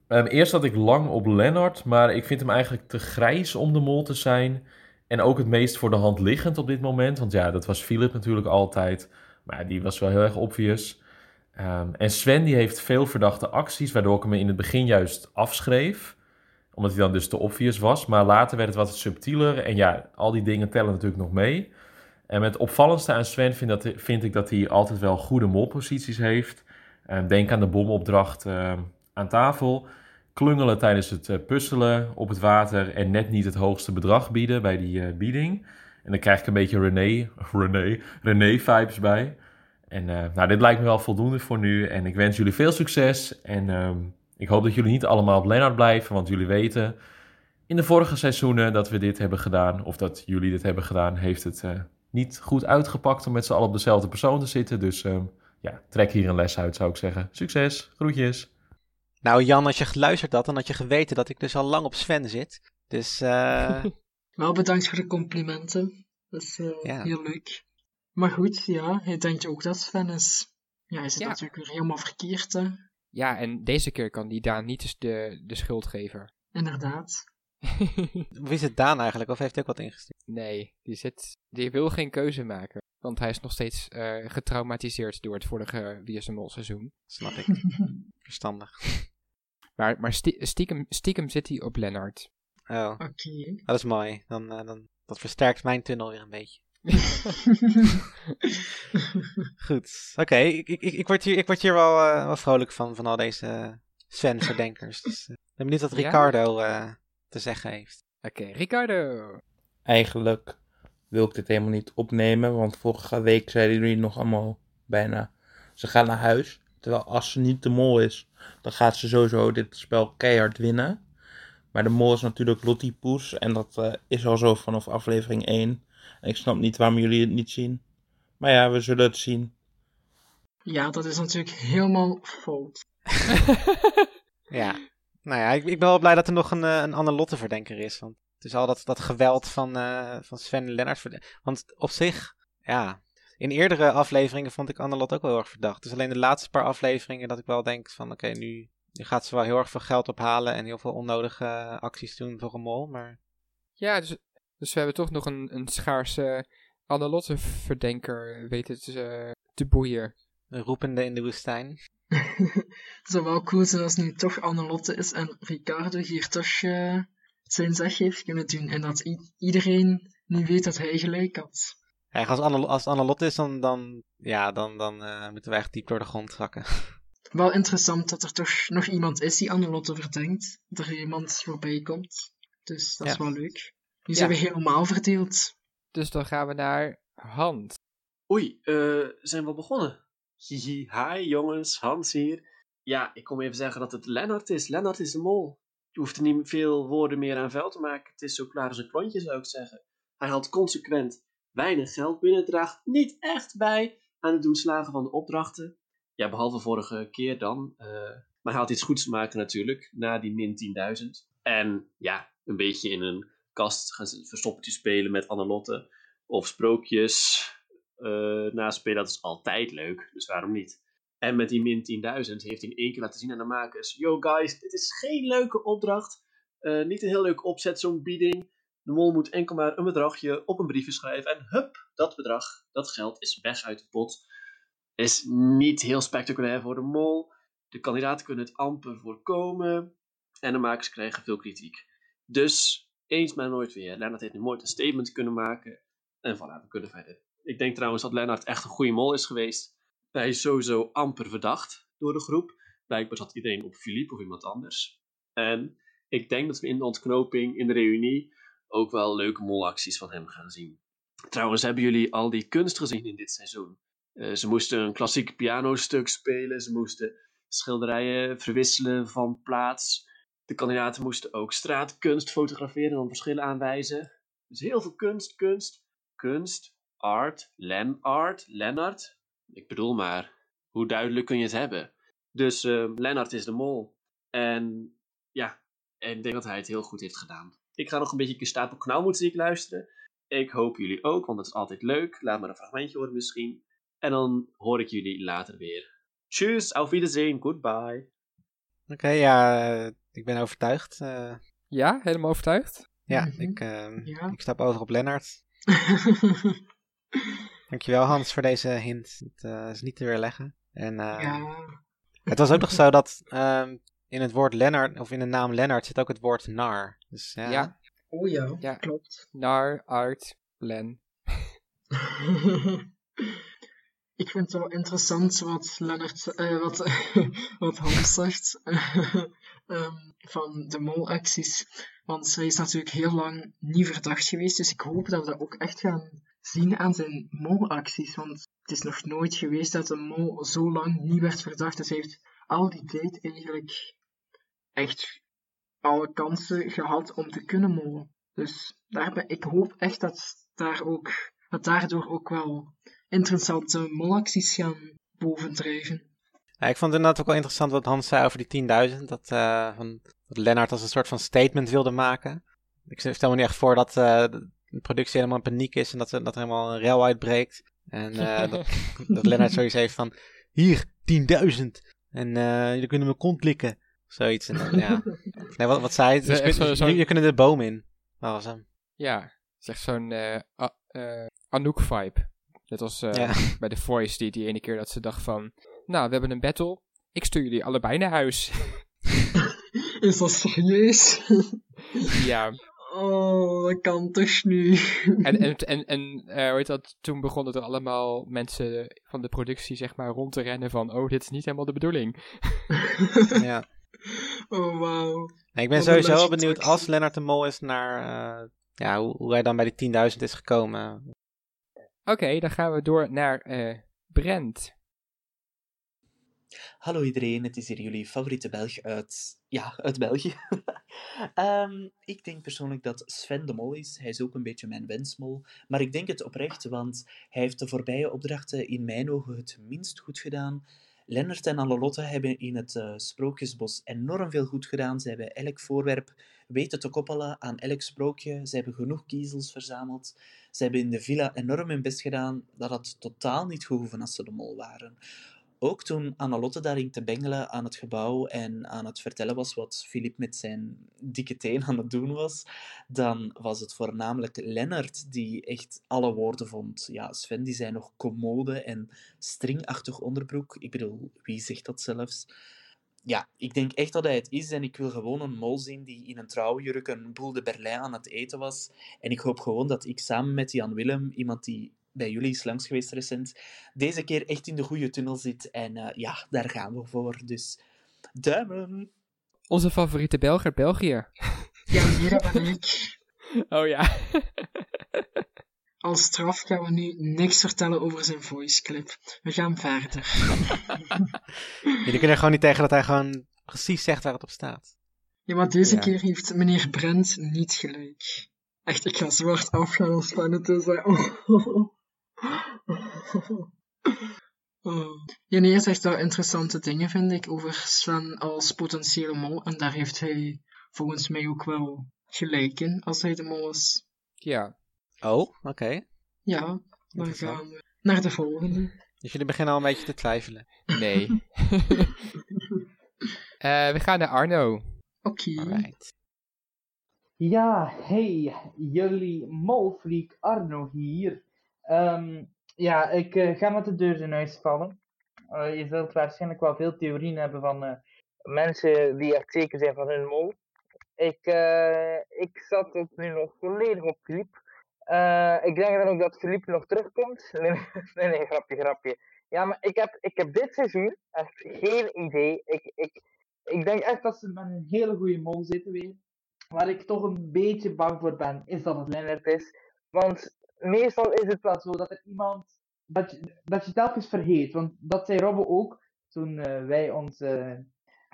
Ehm, eerst had ik lang op Lennart, maar ik vind hem eigenlijk te grijs om de mol te zijn. En ook het meest voor de hand liggend op dit moment. Want ja, dat was Philip natuurlijk altijd. Maar die was wel heel erg obvious. Ehm, en Sven die heeft veel verdachte acties, waardoor ik hem in het begin juist afschreef. Omdat hij dan dus te obvious was. Maar later werd het wat subtieler. En ja, al die dingen tellen natuurlijk nog mee. En met opvallendste aan Sven vind, dat, vind ik dat hij altijd wel goede molposities heeft. Ehm, denk aan de bomopdracht ehm, aan tafel. Klungelen tijdens het uh, puzzelen op het water. En net niet het hoogste bedrag bieden bij die uh, bieding. En dan krijg ik een beetje René, René, René vibes bij. En uh, nou, dit lijkt me wel voldoende voor nu. En ik wens jullie veel succes. En um, ik hoop dat jullie niet allemaal op Lennart blijven. Want jullie weten, in de vorige seizoenen dat we dit hebben gedaan, of dat jullie dit hebben gedaan, heeft het uh, niet goed uitgepakt om met z'n allen op dezelfde persoon te zitten. Dus um, ja, trek hier een les uit, zou ik zeggen. Succes, groetjes. Nou Jan, als je geluisterd had, dan had je geweten dat ik dus al lang op Sven zit. Dus... Uh... Wel bedankt voor de complimenten. Dat is ja. heel leuk. Maar goed, ja, hij denkt ook dat Sven is. Ja, hij zit ja. natuurlijk weer helemaal verkeerd, hè. Ja, en deze keer kan die Daan niet de, de schuld geven. Inderdaad. Wie is het Daan eigenlijk, of heeft hij ook wat ingestuurd? Nee, die, zit, die wil geen keuze maken. Want hij is nog steeds uh, getraumatiseerd door het vorige Wie is Mol seizoen. Snap ik. Verstandig. Maar, maar stiekem, stiekem zit hij op Lennart. Oh, Oké. Okay. dat is mooi. Dan, uh, dan, dat versterkt mijn tunnel weer een beetje. Goed, oké. Okay. Ik, ik, ik, word hier, ik word hier wel, uh, wel vrolijk van, van al deze Sven-verdenkers. Dus uh, ik ben benieuwd wat Ricardo uh, te zeggen heeft. Oké, okay, Ricardo. Eigenlijk wil ik dit helemaal niet opnemen, want vorige week zeiden jullie nog allemaal bijna... Ze gaan naar huis, terwijl als ze niet de mol is, dan gaat ze sowieso dit spel keihard winnen. Maar de mol is natuurlijk Lottie Poes en dat is al zo vanaf aflevering 1... Ik snap niet waarom jullie het niet zien. Maar ja, we zullen het zien. Ja, dat is natuurlijk helemaal fout. ja, nou ja, ik, ik, ben wel blij dat er nog een, een Lotte verdenker is. Want het is al dat, dat geweld van, uh, van Sven Lennart. Want op zich, ja, in eerdere afleveringen vond ik Anne Lotte ook wel heel erg verdacht. Dus alleen de laatste paar afleveringen dat ik wel denk van oké, okay, nu, nu gaat ze wel heel erg veel geld ophalen en heel veel onnodige acties doen voor een mol. Maar... Ja, dus dus we hebben toch nog een, een schaarse Annelotte-verdenker weten te, te boeien. Een roepende in de woestijn. het zou wel cool zijn als nu toch Annelotte is en Ricardo hier toch uh, zijn zeg heeft kunnen doen. En dat iedereen nu weet dat hij gelijk had. Ja, als, Anne, als Annelotte is, dan, dan, ja, dan, dan uh, moeten we echt diep door de grond zakken. Wel interessant dat er toch nog iemand is die Annelotte verdenkt. Dat er iemand voorbij komt. Dus dat ja. is wel leuk. Die zijn we helemaal verdeeld. Dus dan gaan we naar Hans. Oei, uh, zijn we begonnen? Hihi, hi jongens, Hans hier. Ja, ik kom even zeggen dat het Lennart is. Lennart is de mol. Je hoeft er niet veel woorden meer aan vuil te maken. Het is zo klaar als een klontje, zou ik zeggen. Hij haalt consequent weinig geld binnen, draagt niet echt bij aan het doen slagen van de opdrachten. Ja, behalve vorige keer dan. Uh, maar hij had iets goeds te maken natuurlijk, na die min 10.000. En ja, een beetje in een kast gaan verstoppertje spelen met Annelotte. Of sprookjes uh, naspelen, dat is altijd leuk. Dus waarom niet? En met die min 10.000 heeft hij in één keer laten zien aan de makers: Yo guys, dit is geen leuke opdracht. Uh, niet een heel leuk opzet, zo'n bieding. De mol moet enkel maar een bedragje op een briefje schrijven. En hup, dat bedrag, dat geld is weg uit de pot. Is niet heel spectaculair voor de mol. De kandidaten kunnen het amper voorkomen. En de makers krijgen veel kritiek. Dus eens maar nooit weer. Lennart heeft nu mooi een statement kunnen maken. En voilà, we kunnen verder. Ik denk trouwens dat Lennart echt een goede mol is geweest. Hij is sowieso amper verdacht door de groep. Blijkbaar zat iedereen op Philippe of iemand anders. En ik denk dat we in de ontknoping, in de reunie, ook wel leuke molacties van hem gaan zien. Trouwens, hebben jullie al die kunst gezien in dit seizoen? Uh, ze moesten een klassiek pianostuk spelen. Ze moesten schilderijen verwisselen van plaats. De kandidaten moesten ook straatkunst fotograferen en dan verschillen aanwijzen. Dus heel veel kunst, kunst, kunst, art, Len art, Lennart. Ik bedoel maar, hoe duidelijk kun je het hebben? Dus uh, Lennart is de mol. En ja, ik denk dat hij het heel goed heeft gedaan. Ik ga nog een beetje stapel knalmuziek luisteren. Ik hoop jullie ook, want dat is altijd leuk. Laat maar een fragmentje horen misschien. En dan hoor ik jullie later weer. Tschüss, auf Wiedersehen, goodbye. Oké, ja, eh, ik ben overtuigd. eh. Ja, helemaal overtuigd? ja, Mhm. ik, eh, Ja. ik stap over op Lennart. Dankjewel Hans voor deze hint. Het eh, is niet te weerleggen. En eh, ja. het was ook nog zo dat ehm, in het woord Lennart, of in de naam Lennart, zit ook het woord nar. Dus ja, Ja. Oh Ja. klopt. Nar, art, len. Ik vind het wel interessant wat Lennart, eh, wat, wat Hans zegt ehm, van de molacties. Want zij is natuurlijk heel lang niet verdacht geweest, dus ik hoop dat we dat ook echt gaan zien aan zijn molacties. Want het is nog nooit geweest dat een mol zo lang niet werd verdacht. Dus hij heeft al die tijd eigenlijk echt alle kansen gehad om te kunnen molen. Dus daar ben, ik hoop echt dat, daar ook, dat daardoor ook wel interessante molacties gaan bovendrijven. Ja, ik vond het inderdaad ook wel interessant wat Hans zei over die 10.000. Dat, eh, van, dat Lennart als een soort van statement wilde maken. Ik stel me niet echt voor dat eh, de productie helemaal in paniek is en dat, er- dat er helemaal een rel uitbreekt. En eh, dat, dat Lennart zoiets heeft van, hier, 10.000. En eh jullie kunnen mijn kont likken. Zoiets. En, dan, ja. Nee, wat, wat zei? Het Dus echt kun- zo- zo'n- jullie kunnen de boom in. Dat was hem. Ja, het is echt zo'n Anouk-vibe. Net als eh, Ja. bij The Voice, die, die ene keer dat ze dacht van... Nou, we hebben een battle. Ik stuur jullie allebei naar huis. Is dat serieus? ja, Oh, dat kan toch nu? en, en, en, en eh, hoe heet dat? Toen begonnen er allemaal mensen van de productie zeg maar rond te rennen van... Oh, dit is niet helemaal de bedoeling. ja. Oh, wauw. Nee, ik ben Wat sowieso benieuwd als Lennart de Mol is naar... eh, ja, hoe, hoe hij dan bij die 10.000 is gekomen. Oké, dan gaan we door naar eh Brent. Hallo iedereen, het is hier jullie favoriete Belg uit, ja, uit België. Ehm, ik denk persoonlijk dat Sven de Mol is. Hij is ook een beetje mijn wensmol. Maar ik denk het oprecht, want hij heeft de voorbije opdrachten in mijn ogen het minst goed gedaan. Lennart en Allelotte hebben in het eh, Sprookjesbos enorm veel goed gedaan. Ze hebben elk voorwerp weten te koppelen aan elk sprookje. Ze hebben genoeg kiezels verzameld. Ze hebben in de villa enorm hun best gedaan. Dat had totaal niet gehoeven als ze de mol waren. Ook toen Annelotte daar ging te bengelen aan het gebouw en aan het vertellen was wat Filip met zijn dikke teen aan het doen was, dan was het voornamelijk Lennart die echt alle woorden vond. Ja, Sven die zei nog commode en stringachtig onderbroek. Ik bedoel, wie zegt dat zelfs? Ja, ik denk echt dat hij het is en ik wil gewoon een mol zien die in een trouwjurk een boel de Berlijn aan het eten was. En ik hoop gewoon dat ik samen met Jan Willem, iemand die bij jullie is langs geweest recent, deze keer echt in de goede tunnel zit. En eh, ja, daar gaan we voor. Dus duimen! Onze favoriete Belg uit België. Ja, hier ben ik. Oh ja. Als straf gaan we nu niks vertellen over zijn voice clip. We gaan verder. Jullie kunnen gewoon niet tegen dat hij gewoon precies zegt waar het op staat. Ja, maar deze Ja. keer heeft meneer Brent niet gelijk. Echt, ik ga zwart afgaan als het is. hè. Oh. Janier zegt wel interessante dingen, vind ik, over Sven als potentiële mol. En daar heeft hij volgens mij ook wel gelijk in, als hij de mol is. Ja. Oh, oké. Ja, dan gaan we naar de volgende. Dus jullie beginnen al een beetje te twijfelen. Nee. Eh, we gaan naar Arno. Oké. Ja, hey, jullie molfreak Arno hier. Ehm, ja, ik eh, ga met de deur in huis vallen. Eh, je zult waarschijnlijk wel veel theorieën hebben van eh, mensen die echt zeker zijn van hun mol. Ik, eh, ik zat tot nu nog volledig op Filip. Eh, ik denk dan ook dat Filip nog terugkomt. Nee, nee, nee, grapje, grapje. Ja, maar ik heb, ik heb dit seizoen echt geen idee. Ik, ik, ik denk echt dat ze met een hele goede mol zitten weer. Waar ik toch een beetje bang voor ben, is dat het Lennart is. Want meestal is het wel zo dat er iemand. dat je, dat je telkens vergeet. Want dat zei Robbe ook toen eh, wij onze,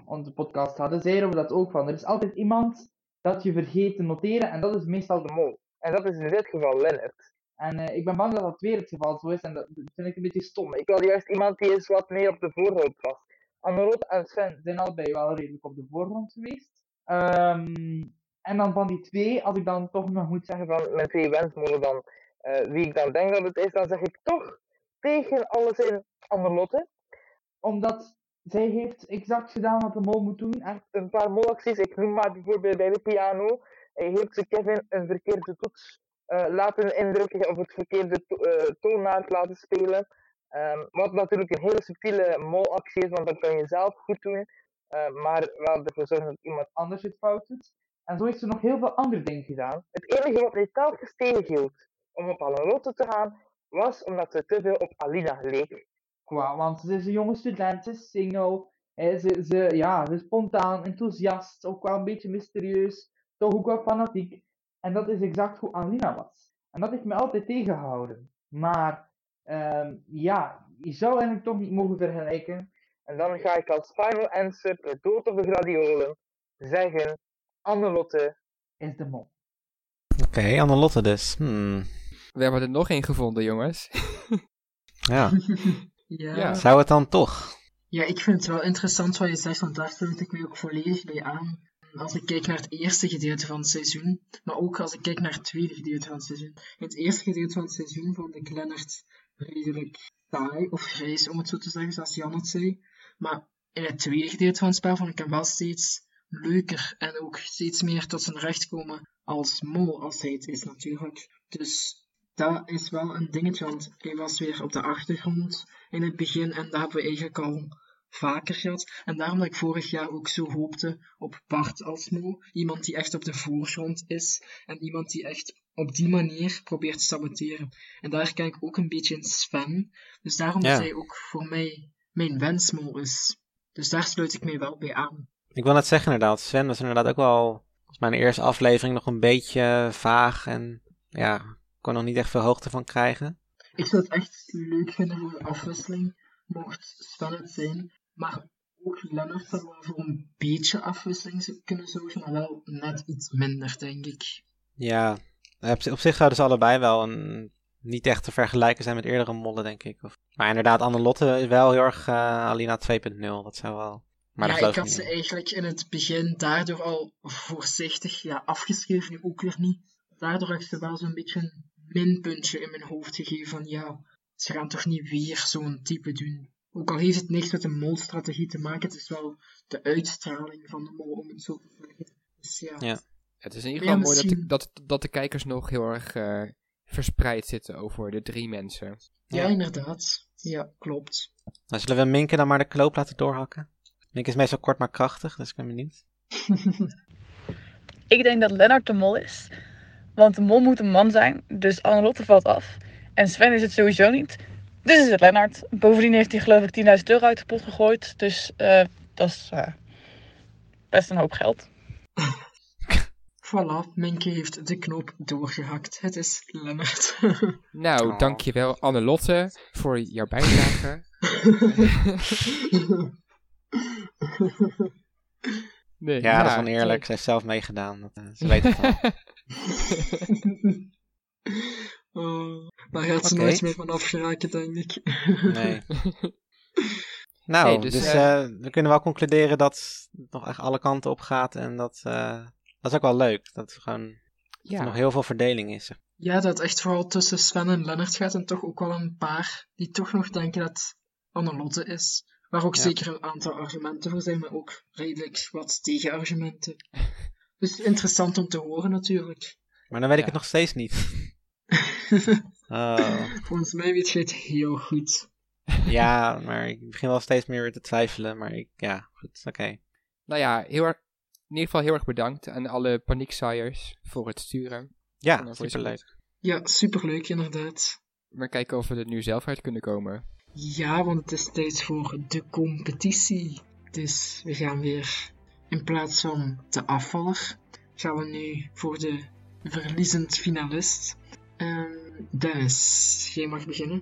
onze podcast hadden. Zei Robbe dat ook van. Er is altijd iemand dat je vergeet te noteren en dat is meestal de mol. En dat is in dit geval Lennart. En eh, ik ben bang dat dat weer het geval zo is en dat vind ik een beetje stom. Ik wil juist iemand die is wat meer op de voorgrond was. Annelotte en Sven zijn allebei wel redelijk op de voorgrond geweest. Ehm, en dan van die twee, als ik dan toch nog moet zeggen van mijn twee wensmolen dan, eh, wie ik dan denk dat het is, dan zeg ik toch tegen alles in Annelotte. Omdat zij heeft exact gedaan wat de mol moet doen. Echt een paar molacties. Ik noem maar bijvoorbeeld bij de piano. Hij heeft Kevin een verkeerde toets eh, laten indrukken of het verkeerde to uh, toonaard laten spelen. Um, wat natuurlijk een hele subtiele molactie is, want dat kan je zelf goed doen. Uh, maar wel ervoor zorgen dat iemand anders het fout doet. En zo heeft ze nog heel veel andere dingen gedaan. Het enige wat mij telkens tegenhield om op Alalotte te gaan, was omdat ze te veel op Alina leek. Qua, want ze is een jonge student, ze is single, ze, ze, ja, ze is spontaan, enthousiast, ook wel een beetje mysterieus, toch ook wel fanatiek. En dat is exact hoe Alina was. En dat heeft me altijd tegengehouden. Maar um, ja, je zou eigenlijk toch niet mogen vergelijken. En dan ga ik als final answer, de dood of de gladiolen, zeggen: Annelotte is de mol. Oké, okay, Annelotte dus. Hmm. We hebben er nog één gevonden, jongens. ja. ja. ja. Zou het dan toch? Ja, ik vind het wel interessant wat je zegt, want daar sluit ik me ook volledig bij aan. Als ik kijk naar het eerste gedeelte van het seizoen, maar ook als ik kijk naar het tweede gedeelte van het seizoen. In het eerste gedeelte van het seizoen vond ik Lennart redelijk saai of grijs, om het zo te zeggen, zoals Jan het zei. Maar in het tweede gedeelte van het spel vond ik hem wel steeds leuker en ook steeds meer tot zijn recht komen als mol, als hij het is natuurlijk. Dus dat is wel een dingetje, want hij was weer op de achtergrond in het begin en dat hebben we eigenlijk al vaker gehad. En daarom dat ik vorig jaar ook zo hoopte op Bart als mol. Iemand die echt op de voorgrond is en iemand die echt op die manier probeert te saboteren. En daar kijk ik ook een beetje in Sven. Dus daarom ja. dat hij ook voor mij mijn wensmol is. Dus daar sluit ik mij wel bij aan. Ik wil net zeggen inderdaad, Sven was inderdaad ook wel, volgens mijn eerste aflevering nog een beetje vaag en ja, kon nog niet echt veel hoogte van krijgen. Ik zou het echt leuk vinden voor de afwisseling, mocht Sven het zijn. Maar ook Lennart zou wel voor een beetje afwisseling kunnen zorgen, maar wel net iets minder, denk ik. Ja, op zich zouden ze allebei wel een, niet echt te vergelijken zijn met eerdere mollen, denk ik. Of, maar inderdaad, Annelotte is wel heel erg uh, Alina 2.0, dat zou wel... Maar ja, ik had ze eigenlijk in het begin daardoor al voorzichtig ja, afgeschreven, nu ook weer niet. Daardoor heb ik ze wel zo'n beetje een minpuntje in mijn hoofd gegeven van ja, ze gaan toch niet weer zo'n type doen. Ook al heeft het niks met een molstrategie te maken, het is wel de uitstraling van de mol, om het zo te zeggen. Dus ja. ja. Het is in ieder geval ja, mooi dat de, dat, dat de kijkers nog heel erg uh, verspreid zitten over de drie mensen. Ja, ja, inderdaad. Ja, klopt. Zullen we Minke dan maar de kloop laten doorhakken? Minke is meestal kort maar krachtig, dus ik ben benieuwd. ik denk dat Lennart de mol is. Want de mol moet een man zijn, dus Annelotte valt af. En Sven is het sowieso niet. Dus is het Lennart. Bovendien heeft hij geloof ik 10.000 euro uit de pot gegooid. Dus uh, dat is uh, best een hoop geld. Voilà, Minke heeft de knoop doorgehakt. Het is Lennart. nou, oh. dankjewel Annelotte voor jouw bijdrage. nee, ja, ja, dat is oneerlijk. Ze heeft zelf meegedaan. Dat, uh, ze weet het wel. Oh, daar gaat ze okay. nooit meer van afgeraken, denk ik. nee. Nou, hey, dus, dus uh, we kunnen wel concluderen dat het nog echt alle kanten op gaat en dat, uh, dat is ook wel leuk. Dat, gewoon, ja. er nog heel veel verdeling is. Ja, dat het echt vooral tussen Sven en Lennart gaat en toch ook wel een paar die toch nog denken dat Annelotte is. Waar ook ja. zeker een aantal argumenten voor zijn, maar ook redelijk wat tegenargumenten. Dus interessant om te horen natuurlijk. Maar dan weet ik het nog steeds niet. oh. Volgens mij weet je het heel goed. ja, maar ik begin wel steeds meer weer te twijfelen. Maar ik, ja, goed, oké. Okay. Nou ja, heel erg, in ieder geval heel erg bedankt aan alle panieksaaiers voor het sturen. Ja, superleuk. Ja, superleuk inderdaad. Maar kijken of we er nu zelf uit kunnen komen. Ja, want het is tijd voor de competitie. Dus we gaan weer in plaats van de afvaller, gaan we nu voor de verliezend finalist. Um, Dennis, jij mag beginnen.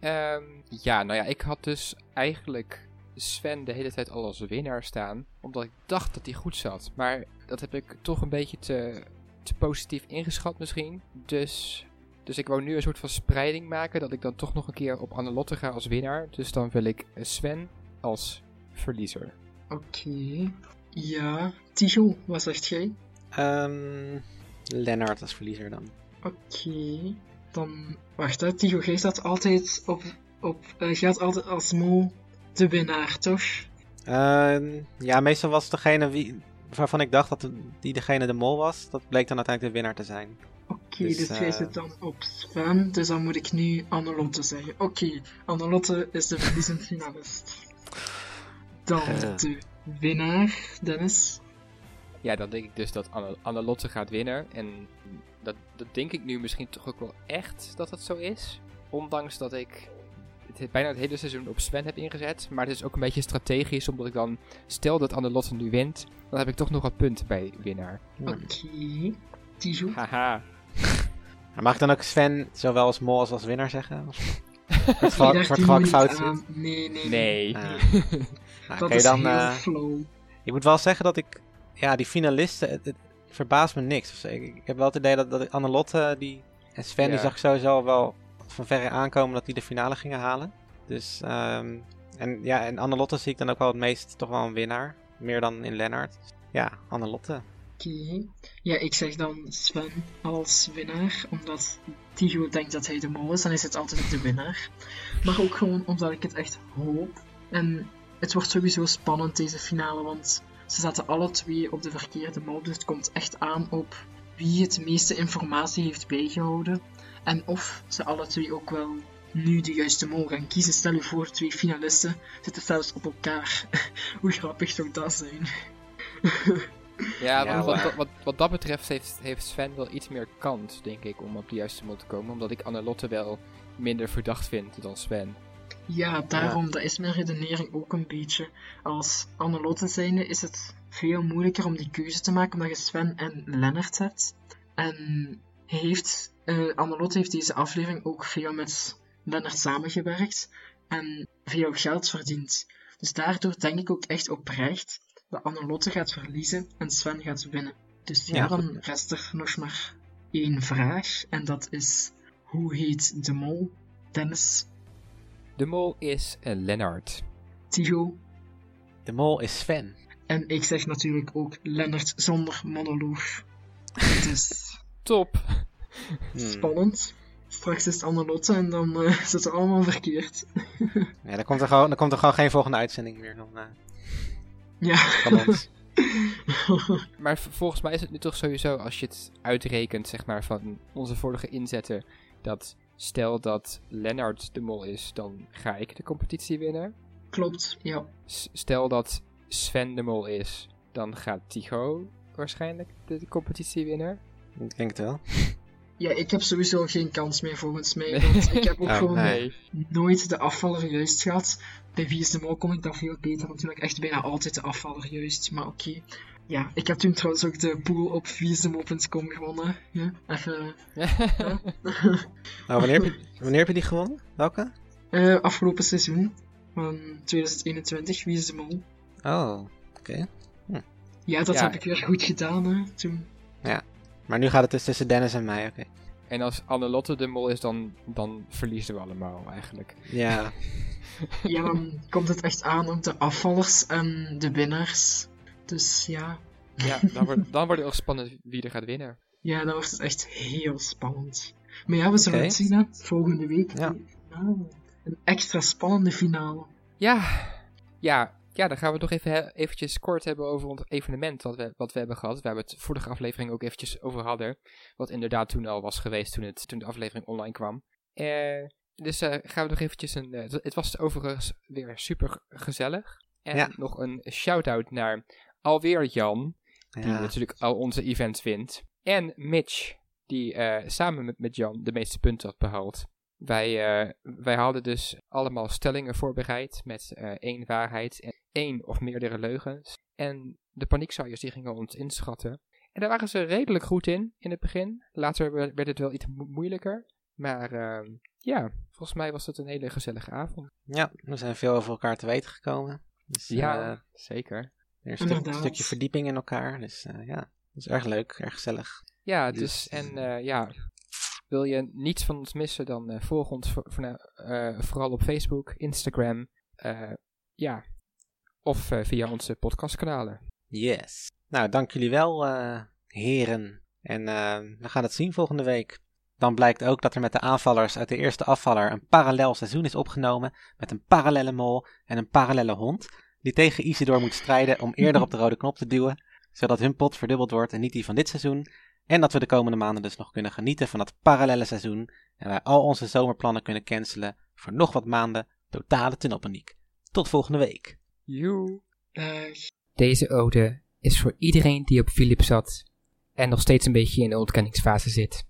Um, ja, nou ja, ik had dus eigenlijk Sven de hele tijd al als winnaar staan. Omdat ik dacht dat hij goed zat. Maar dat heb ik toch een beetje te, te positief ingeschat misschien. Dus, dus ik wou nu een soort van spreiding maken. Dat ik dan toch nog een keer op Annelotte ga als winnaar. Dus dan wil ik Sven als verliezer. Oké. Okay. Ja. Tigo, wat zegt jij? Um, Lennart als verliezer dan. Oké. Okay. dan... Wacht, hè. Tigo geeft dat altijd op... op eh, gaat altijd als mol de winnaar, toch? Ehm, ja, meestal was degene wie, waarvan ik dacht dat die degene de mol was, dat bleek dan uiteindelijk de winnaar te zijn. Oké, Dus, dus, jij eh, zit dan op Sven, dus dan moet ik nu Annelotte zeggen. Oké, Annelotte is de verliezend finalist. Dan Eh. de winnaar, Dennis. Ja, dan denk ik dus dat Anne, Annelotte gaat winnen. En dat, dat denk ik nu misschien toch ook wel echt dat het zo is. Ondanks dat ik het, bijna het hele seizoen op Sven heb ingezet. Maar het is ook een beetje strategisch, omdat ik dan... Stel dat Annelotte nu wint, dan heb ik toch nog wat punten bij winnaar. Oké. Haha. Mag ik dan ook Sven zowel als mol als als winnaar zeggen? Nee, voor het ik fout zit. aan. Nee, nee, Nee. Ah. Nou, Dat is dan, heel eh, flow. Ik moet wel zeggen dat ik... Ja, die finalisten, het, het verbaast me niks. Dus ik, ik heb wel het idee dat, dat Annelotte die, en Sven, die zag ik sowieso wel van verre aankomen dat die de finale gingen halen. Dus, ehm, en ja, en Annelotte zie ik dan ook wel het meest toch wel een winnaar. Meer dan in Lennart. Ja, Annelotte. Oké. Ja, ik zeg dan Sven als winnaar, omdat Tigo denkt dat hij de mol is, dan is het altijd de winnaar. Maar ook gewoon omdat ik het echt hoop. En het wordt sowieso spannend deze finale, want ze zaten alle twee op de verkeerde mol, dus het komt echt aan op wie het meeste informatie heeft bijgehouden. En of ze alle twee ook wel nu de juiste mol gaan kiezen. Stel je voor, twee finalisten zitten zelfs op elkaar. Hoe grappig zou dat zijn? Ja, wat, wat, wat dat betreft heeft, heeft Sven wel iets meer kans, denk ik, om op de juiste mol te komen. Omdat ik Annelotte wel minder verdacht vind dan Sven. Ja, daarom, dat is mijn redenering ook een beetje. Als Annelotte zijnde is het veel moeilijker om die keuze te maken, omdat je Sven en Lennart hebt. En hij heeft, eh Annelotte heeft deze aflevering ook veel met Lennart samengewerkt en veel geld verdiend. Dus daardoor denk ik ook echt oprecht dat Annelotte gaat verliezen en Sven gaat winnen. Dus ja, Ja. dan rest er nog maar één vraag, en dat is, hoe heet de mol? Dennis? De mol is eh, Lennart. Tigo. De mol is Sven. En ik zeg natuurlijk ook Lennart zonder monoloog. Dus Top! Hmm. spannend. Straks is het Annelotte en dan eh zit het allemaal verkeerd. Ja, dan komt er gewoon, dan komt er gewoon geen volgende uitzending meer dan, eh, Ja. van ons. Maar volgens mij is het nu toch sowieso, als je het uitrekent, zeg maar, van onze vorige inzetten, dat stel dat Lennart de mol is, dan ga ik de competitie winnen. Klopt, ja. S- stel dat Sven de mol is, dan gaat Tycho waarschijnlijk de, de competitie winnen. Ik denk het wel. Ja, ik heb sowieso geen kans meer volgens mij. Want ik heb ook Oh, gewoon nee. nooit de afvaller juist gehad. Bij Wie is de Mol kon ik dat veel beter. Natuurlijk echt bijna altijd de afvaller juist. Maar oké. Ja, ik heb toen trouwens ook de pool op wieisdemol.com gewonnen. Ja, even... ja. Nou, wanneer heb, je, wanneer heb je die gewonnen? Welke? Eh, afgelopen seizoen van 2021, Wie is de Mol? Oh, oké. Hm. Ja, dat Ja. heb ik weer goed gedaan hè, toen. Ja. Maar nu gaat het dus tussen Dennis en mij, oké. En als Annelotte de mol is, dan, dan verliezen we allemaal eigenlijk. Ja. Ja, dan komt het echt aan op de afvallers en de winnaars. Dus ja, Ja, dan wordt, dan wordt het ook spannend wie er gaat winnen. ja, dan wordt het echt heel spannend. Maar ja, we zullen het zien hè. Volgende week. Ja. Een extra spannende finale. Ja, ja, ja dan gaan we het nog even he- eventjes kort hebben over ons evenement wat we, wat we hebben gehad. Waar we het vorige aflevering ook eventjes over hadden. Wat inderdaad toen al was geweest toen, het, toen de aflevering online kwam. Eh, dus eh, gaan we nog eventjes een... eh, het- het was overigens weer super gezellig. En Ja. nog een shout-out naar alweer Jan. Die Ja. natuurlijk al onze events wint. En Mitch, die eh, samen met, met Jan de meeste punten had behaald. Wij, eh, wij hadden dus allemaal stellingen voorbereid met eh, één waarheid en één of meerdere leugens. En de paniekzaaiers die gingen ons inschatten. En daar waren ze redelijk goed in, in het begin. Later we- werd het wel iets mo- moeilijker. Maar ehm, ja, volgens mij was het een hele gezellige avond. Ja, we zijn veel over elkaar te weten gekomen. Dus, Ja, zeker. Weer een stuk- Inderdaad. stukje verdieping in elkaar. Dus eh, ja, dat is erg leuk, erg gezellig. Ja, Dus- dus en eh, ja, wil je niets van ons missen, dan eh, volg ons voor, voor, nou, eh, vooral op Facebook, Instagram, eh, ja, of eh, via onze podcastkanalen. Yes. Nou, dank jullie wel, eh, heren. En eh, we gaan het zien volgende week. Dan blijkt ook dat er met de aanvallers uit de eerste afvaller een parallel seizoen is opgenomen met een parallelle mol en een parallelle hond, die tegen Isidor moet strijden om eerder op de rode knop te duwen, zodat hun pot verdubbeld wordt en niet die van dit seizoen. En dat we de komende maanden dus nog kunnen genieten van dat parallelle seizoen en wij al onze zomerplannen kunnen cancelen voor nog wat maanden totale tunnelpaniek. Tot volgende week. Joe. Deze ode is voor iedereen die op Philip zat en nog steeds een beetje in de ontkenningsfase zit.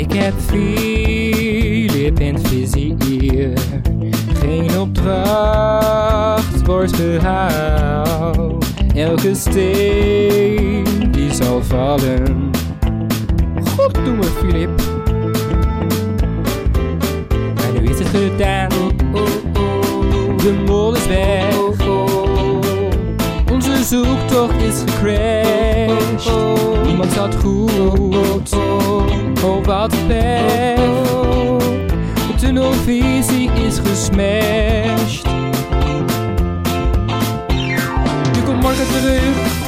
Ik heb Philip in het vizier. Geen opdracht wordt gehaald. Elke steen die zal vallen. God doe me, Philip. Maar nu is het gedaan. De mol is weg. Zoektocht is gecrashed. Niemand zat goed. Oh, wat pech. De tunnelvisie is gesmashed. Je komt morgen terug.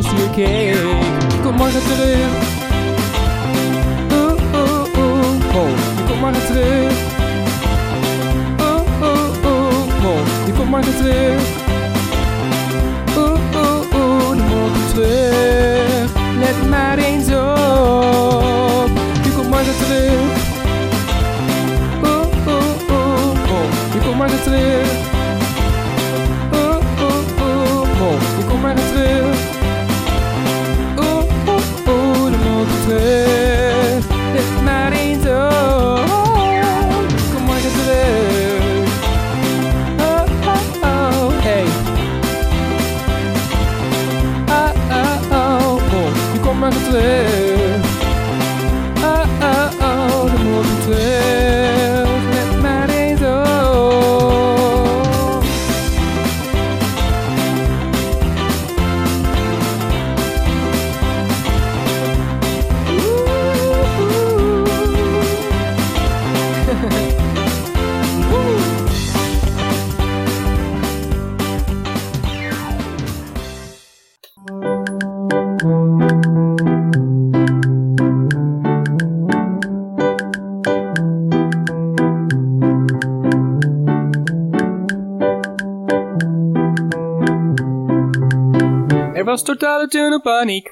In dat dossier keek. Je komt morgen terug. Oeh, oeh, oeh. Mol, je komt morgen terug. Oeh, oeh, oeh. Mol, je komt morgen terug. Oeh, oeh, oeh. De mol komt terug. Er was totale tunnelpaniek.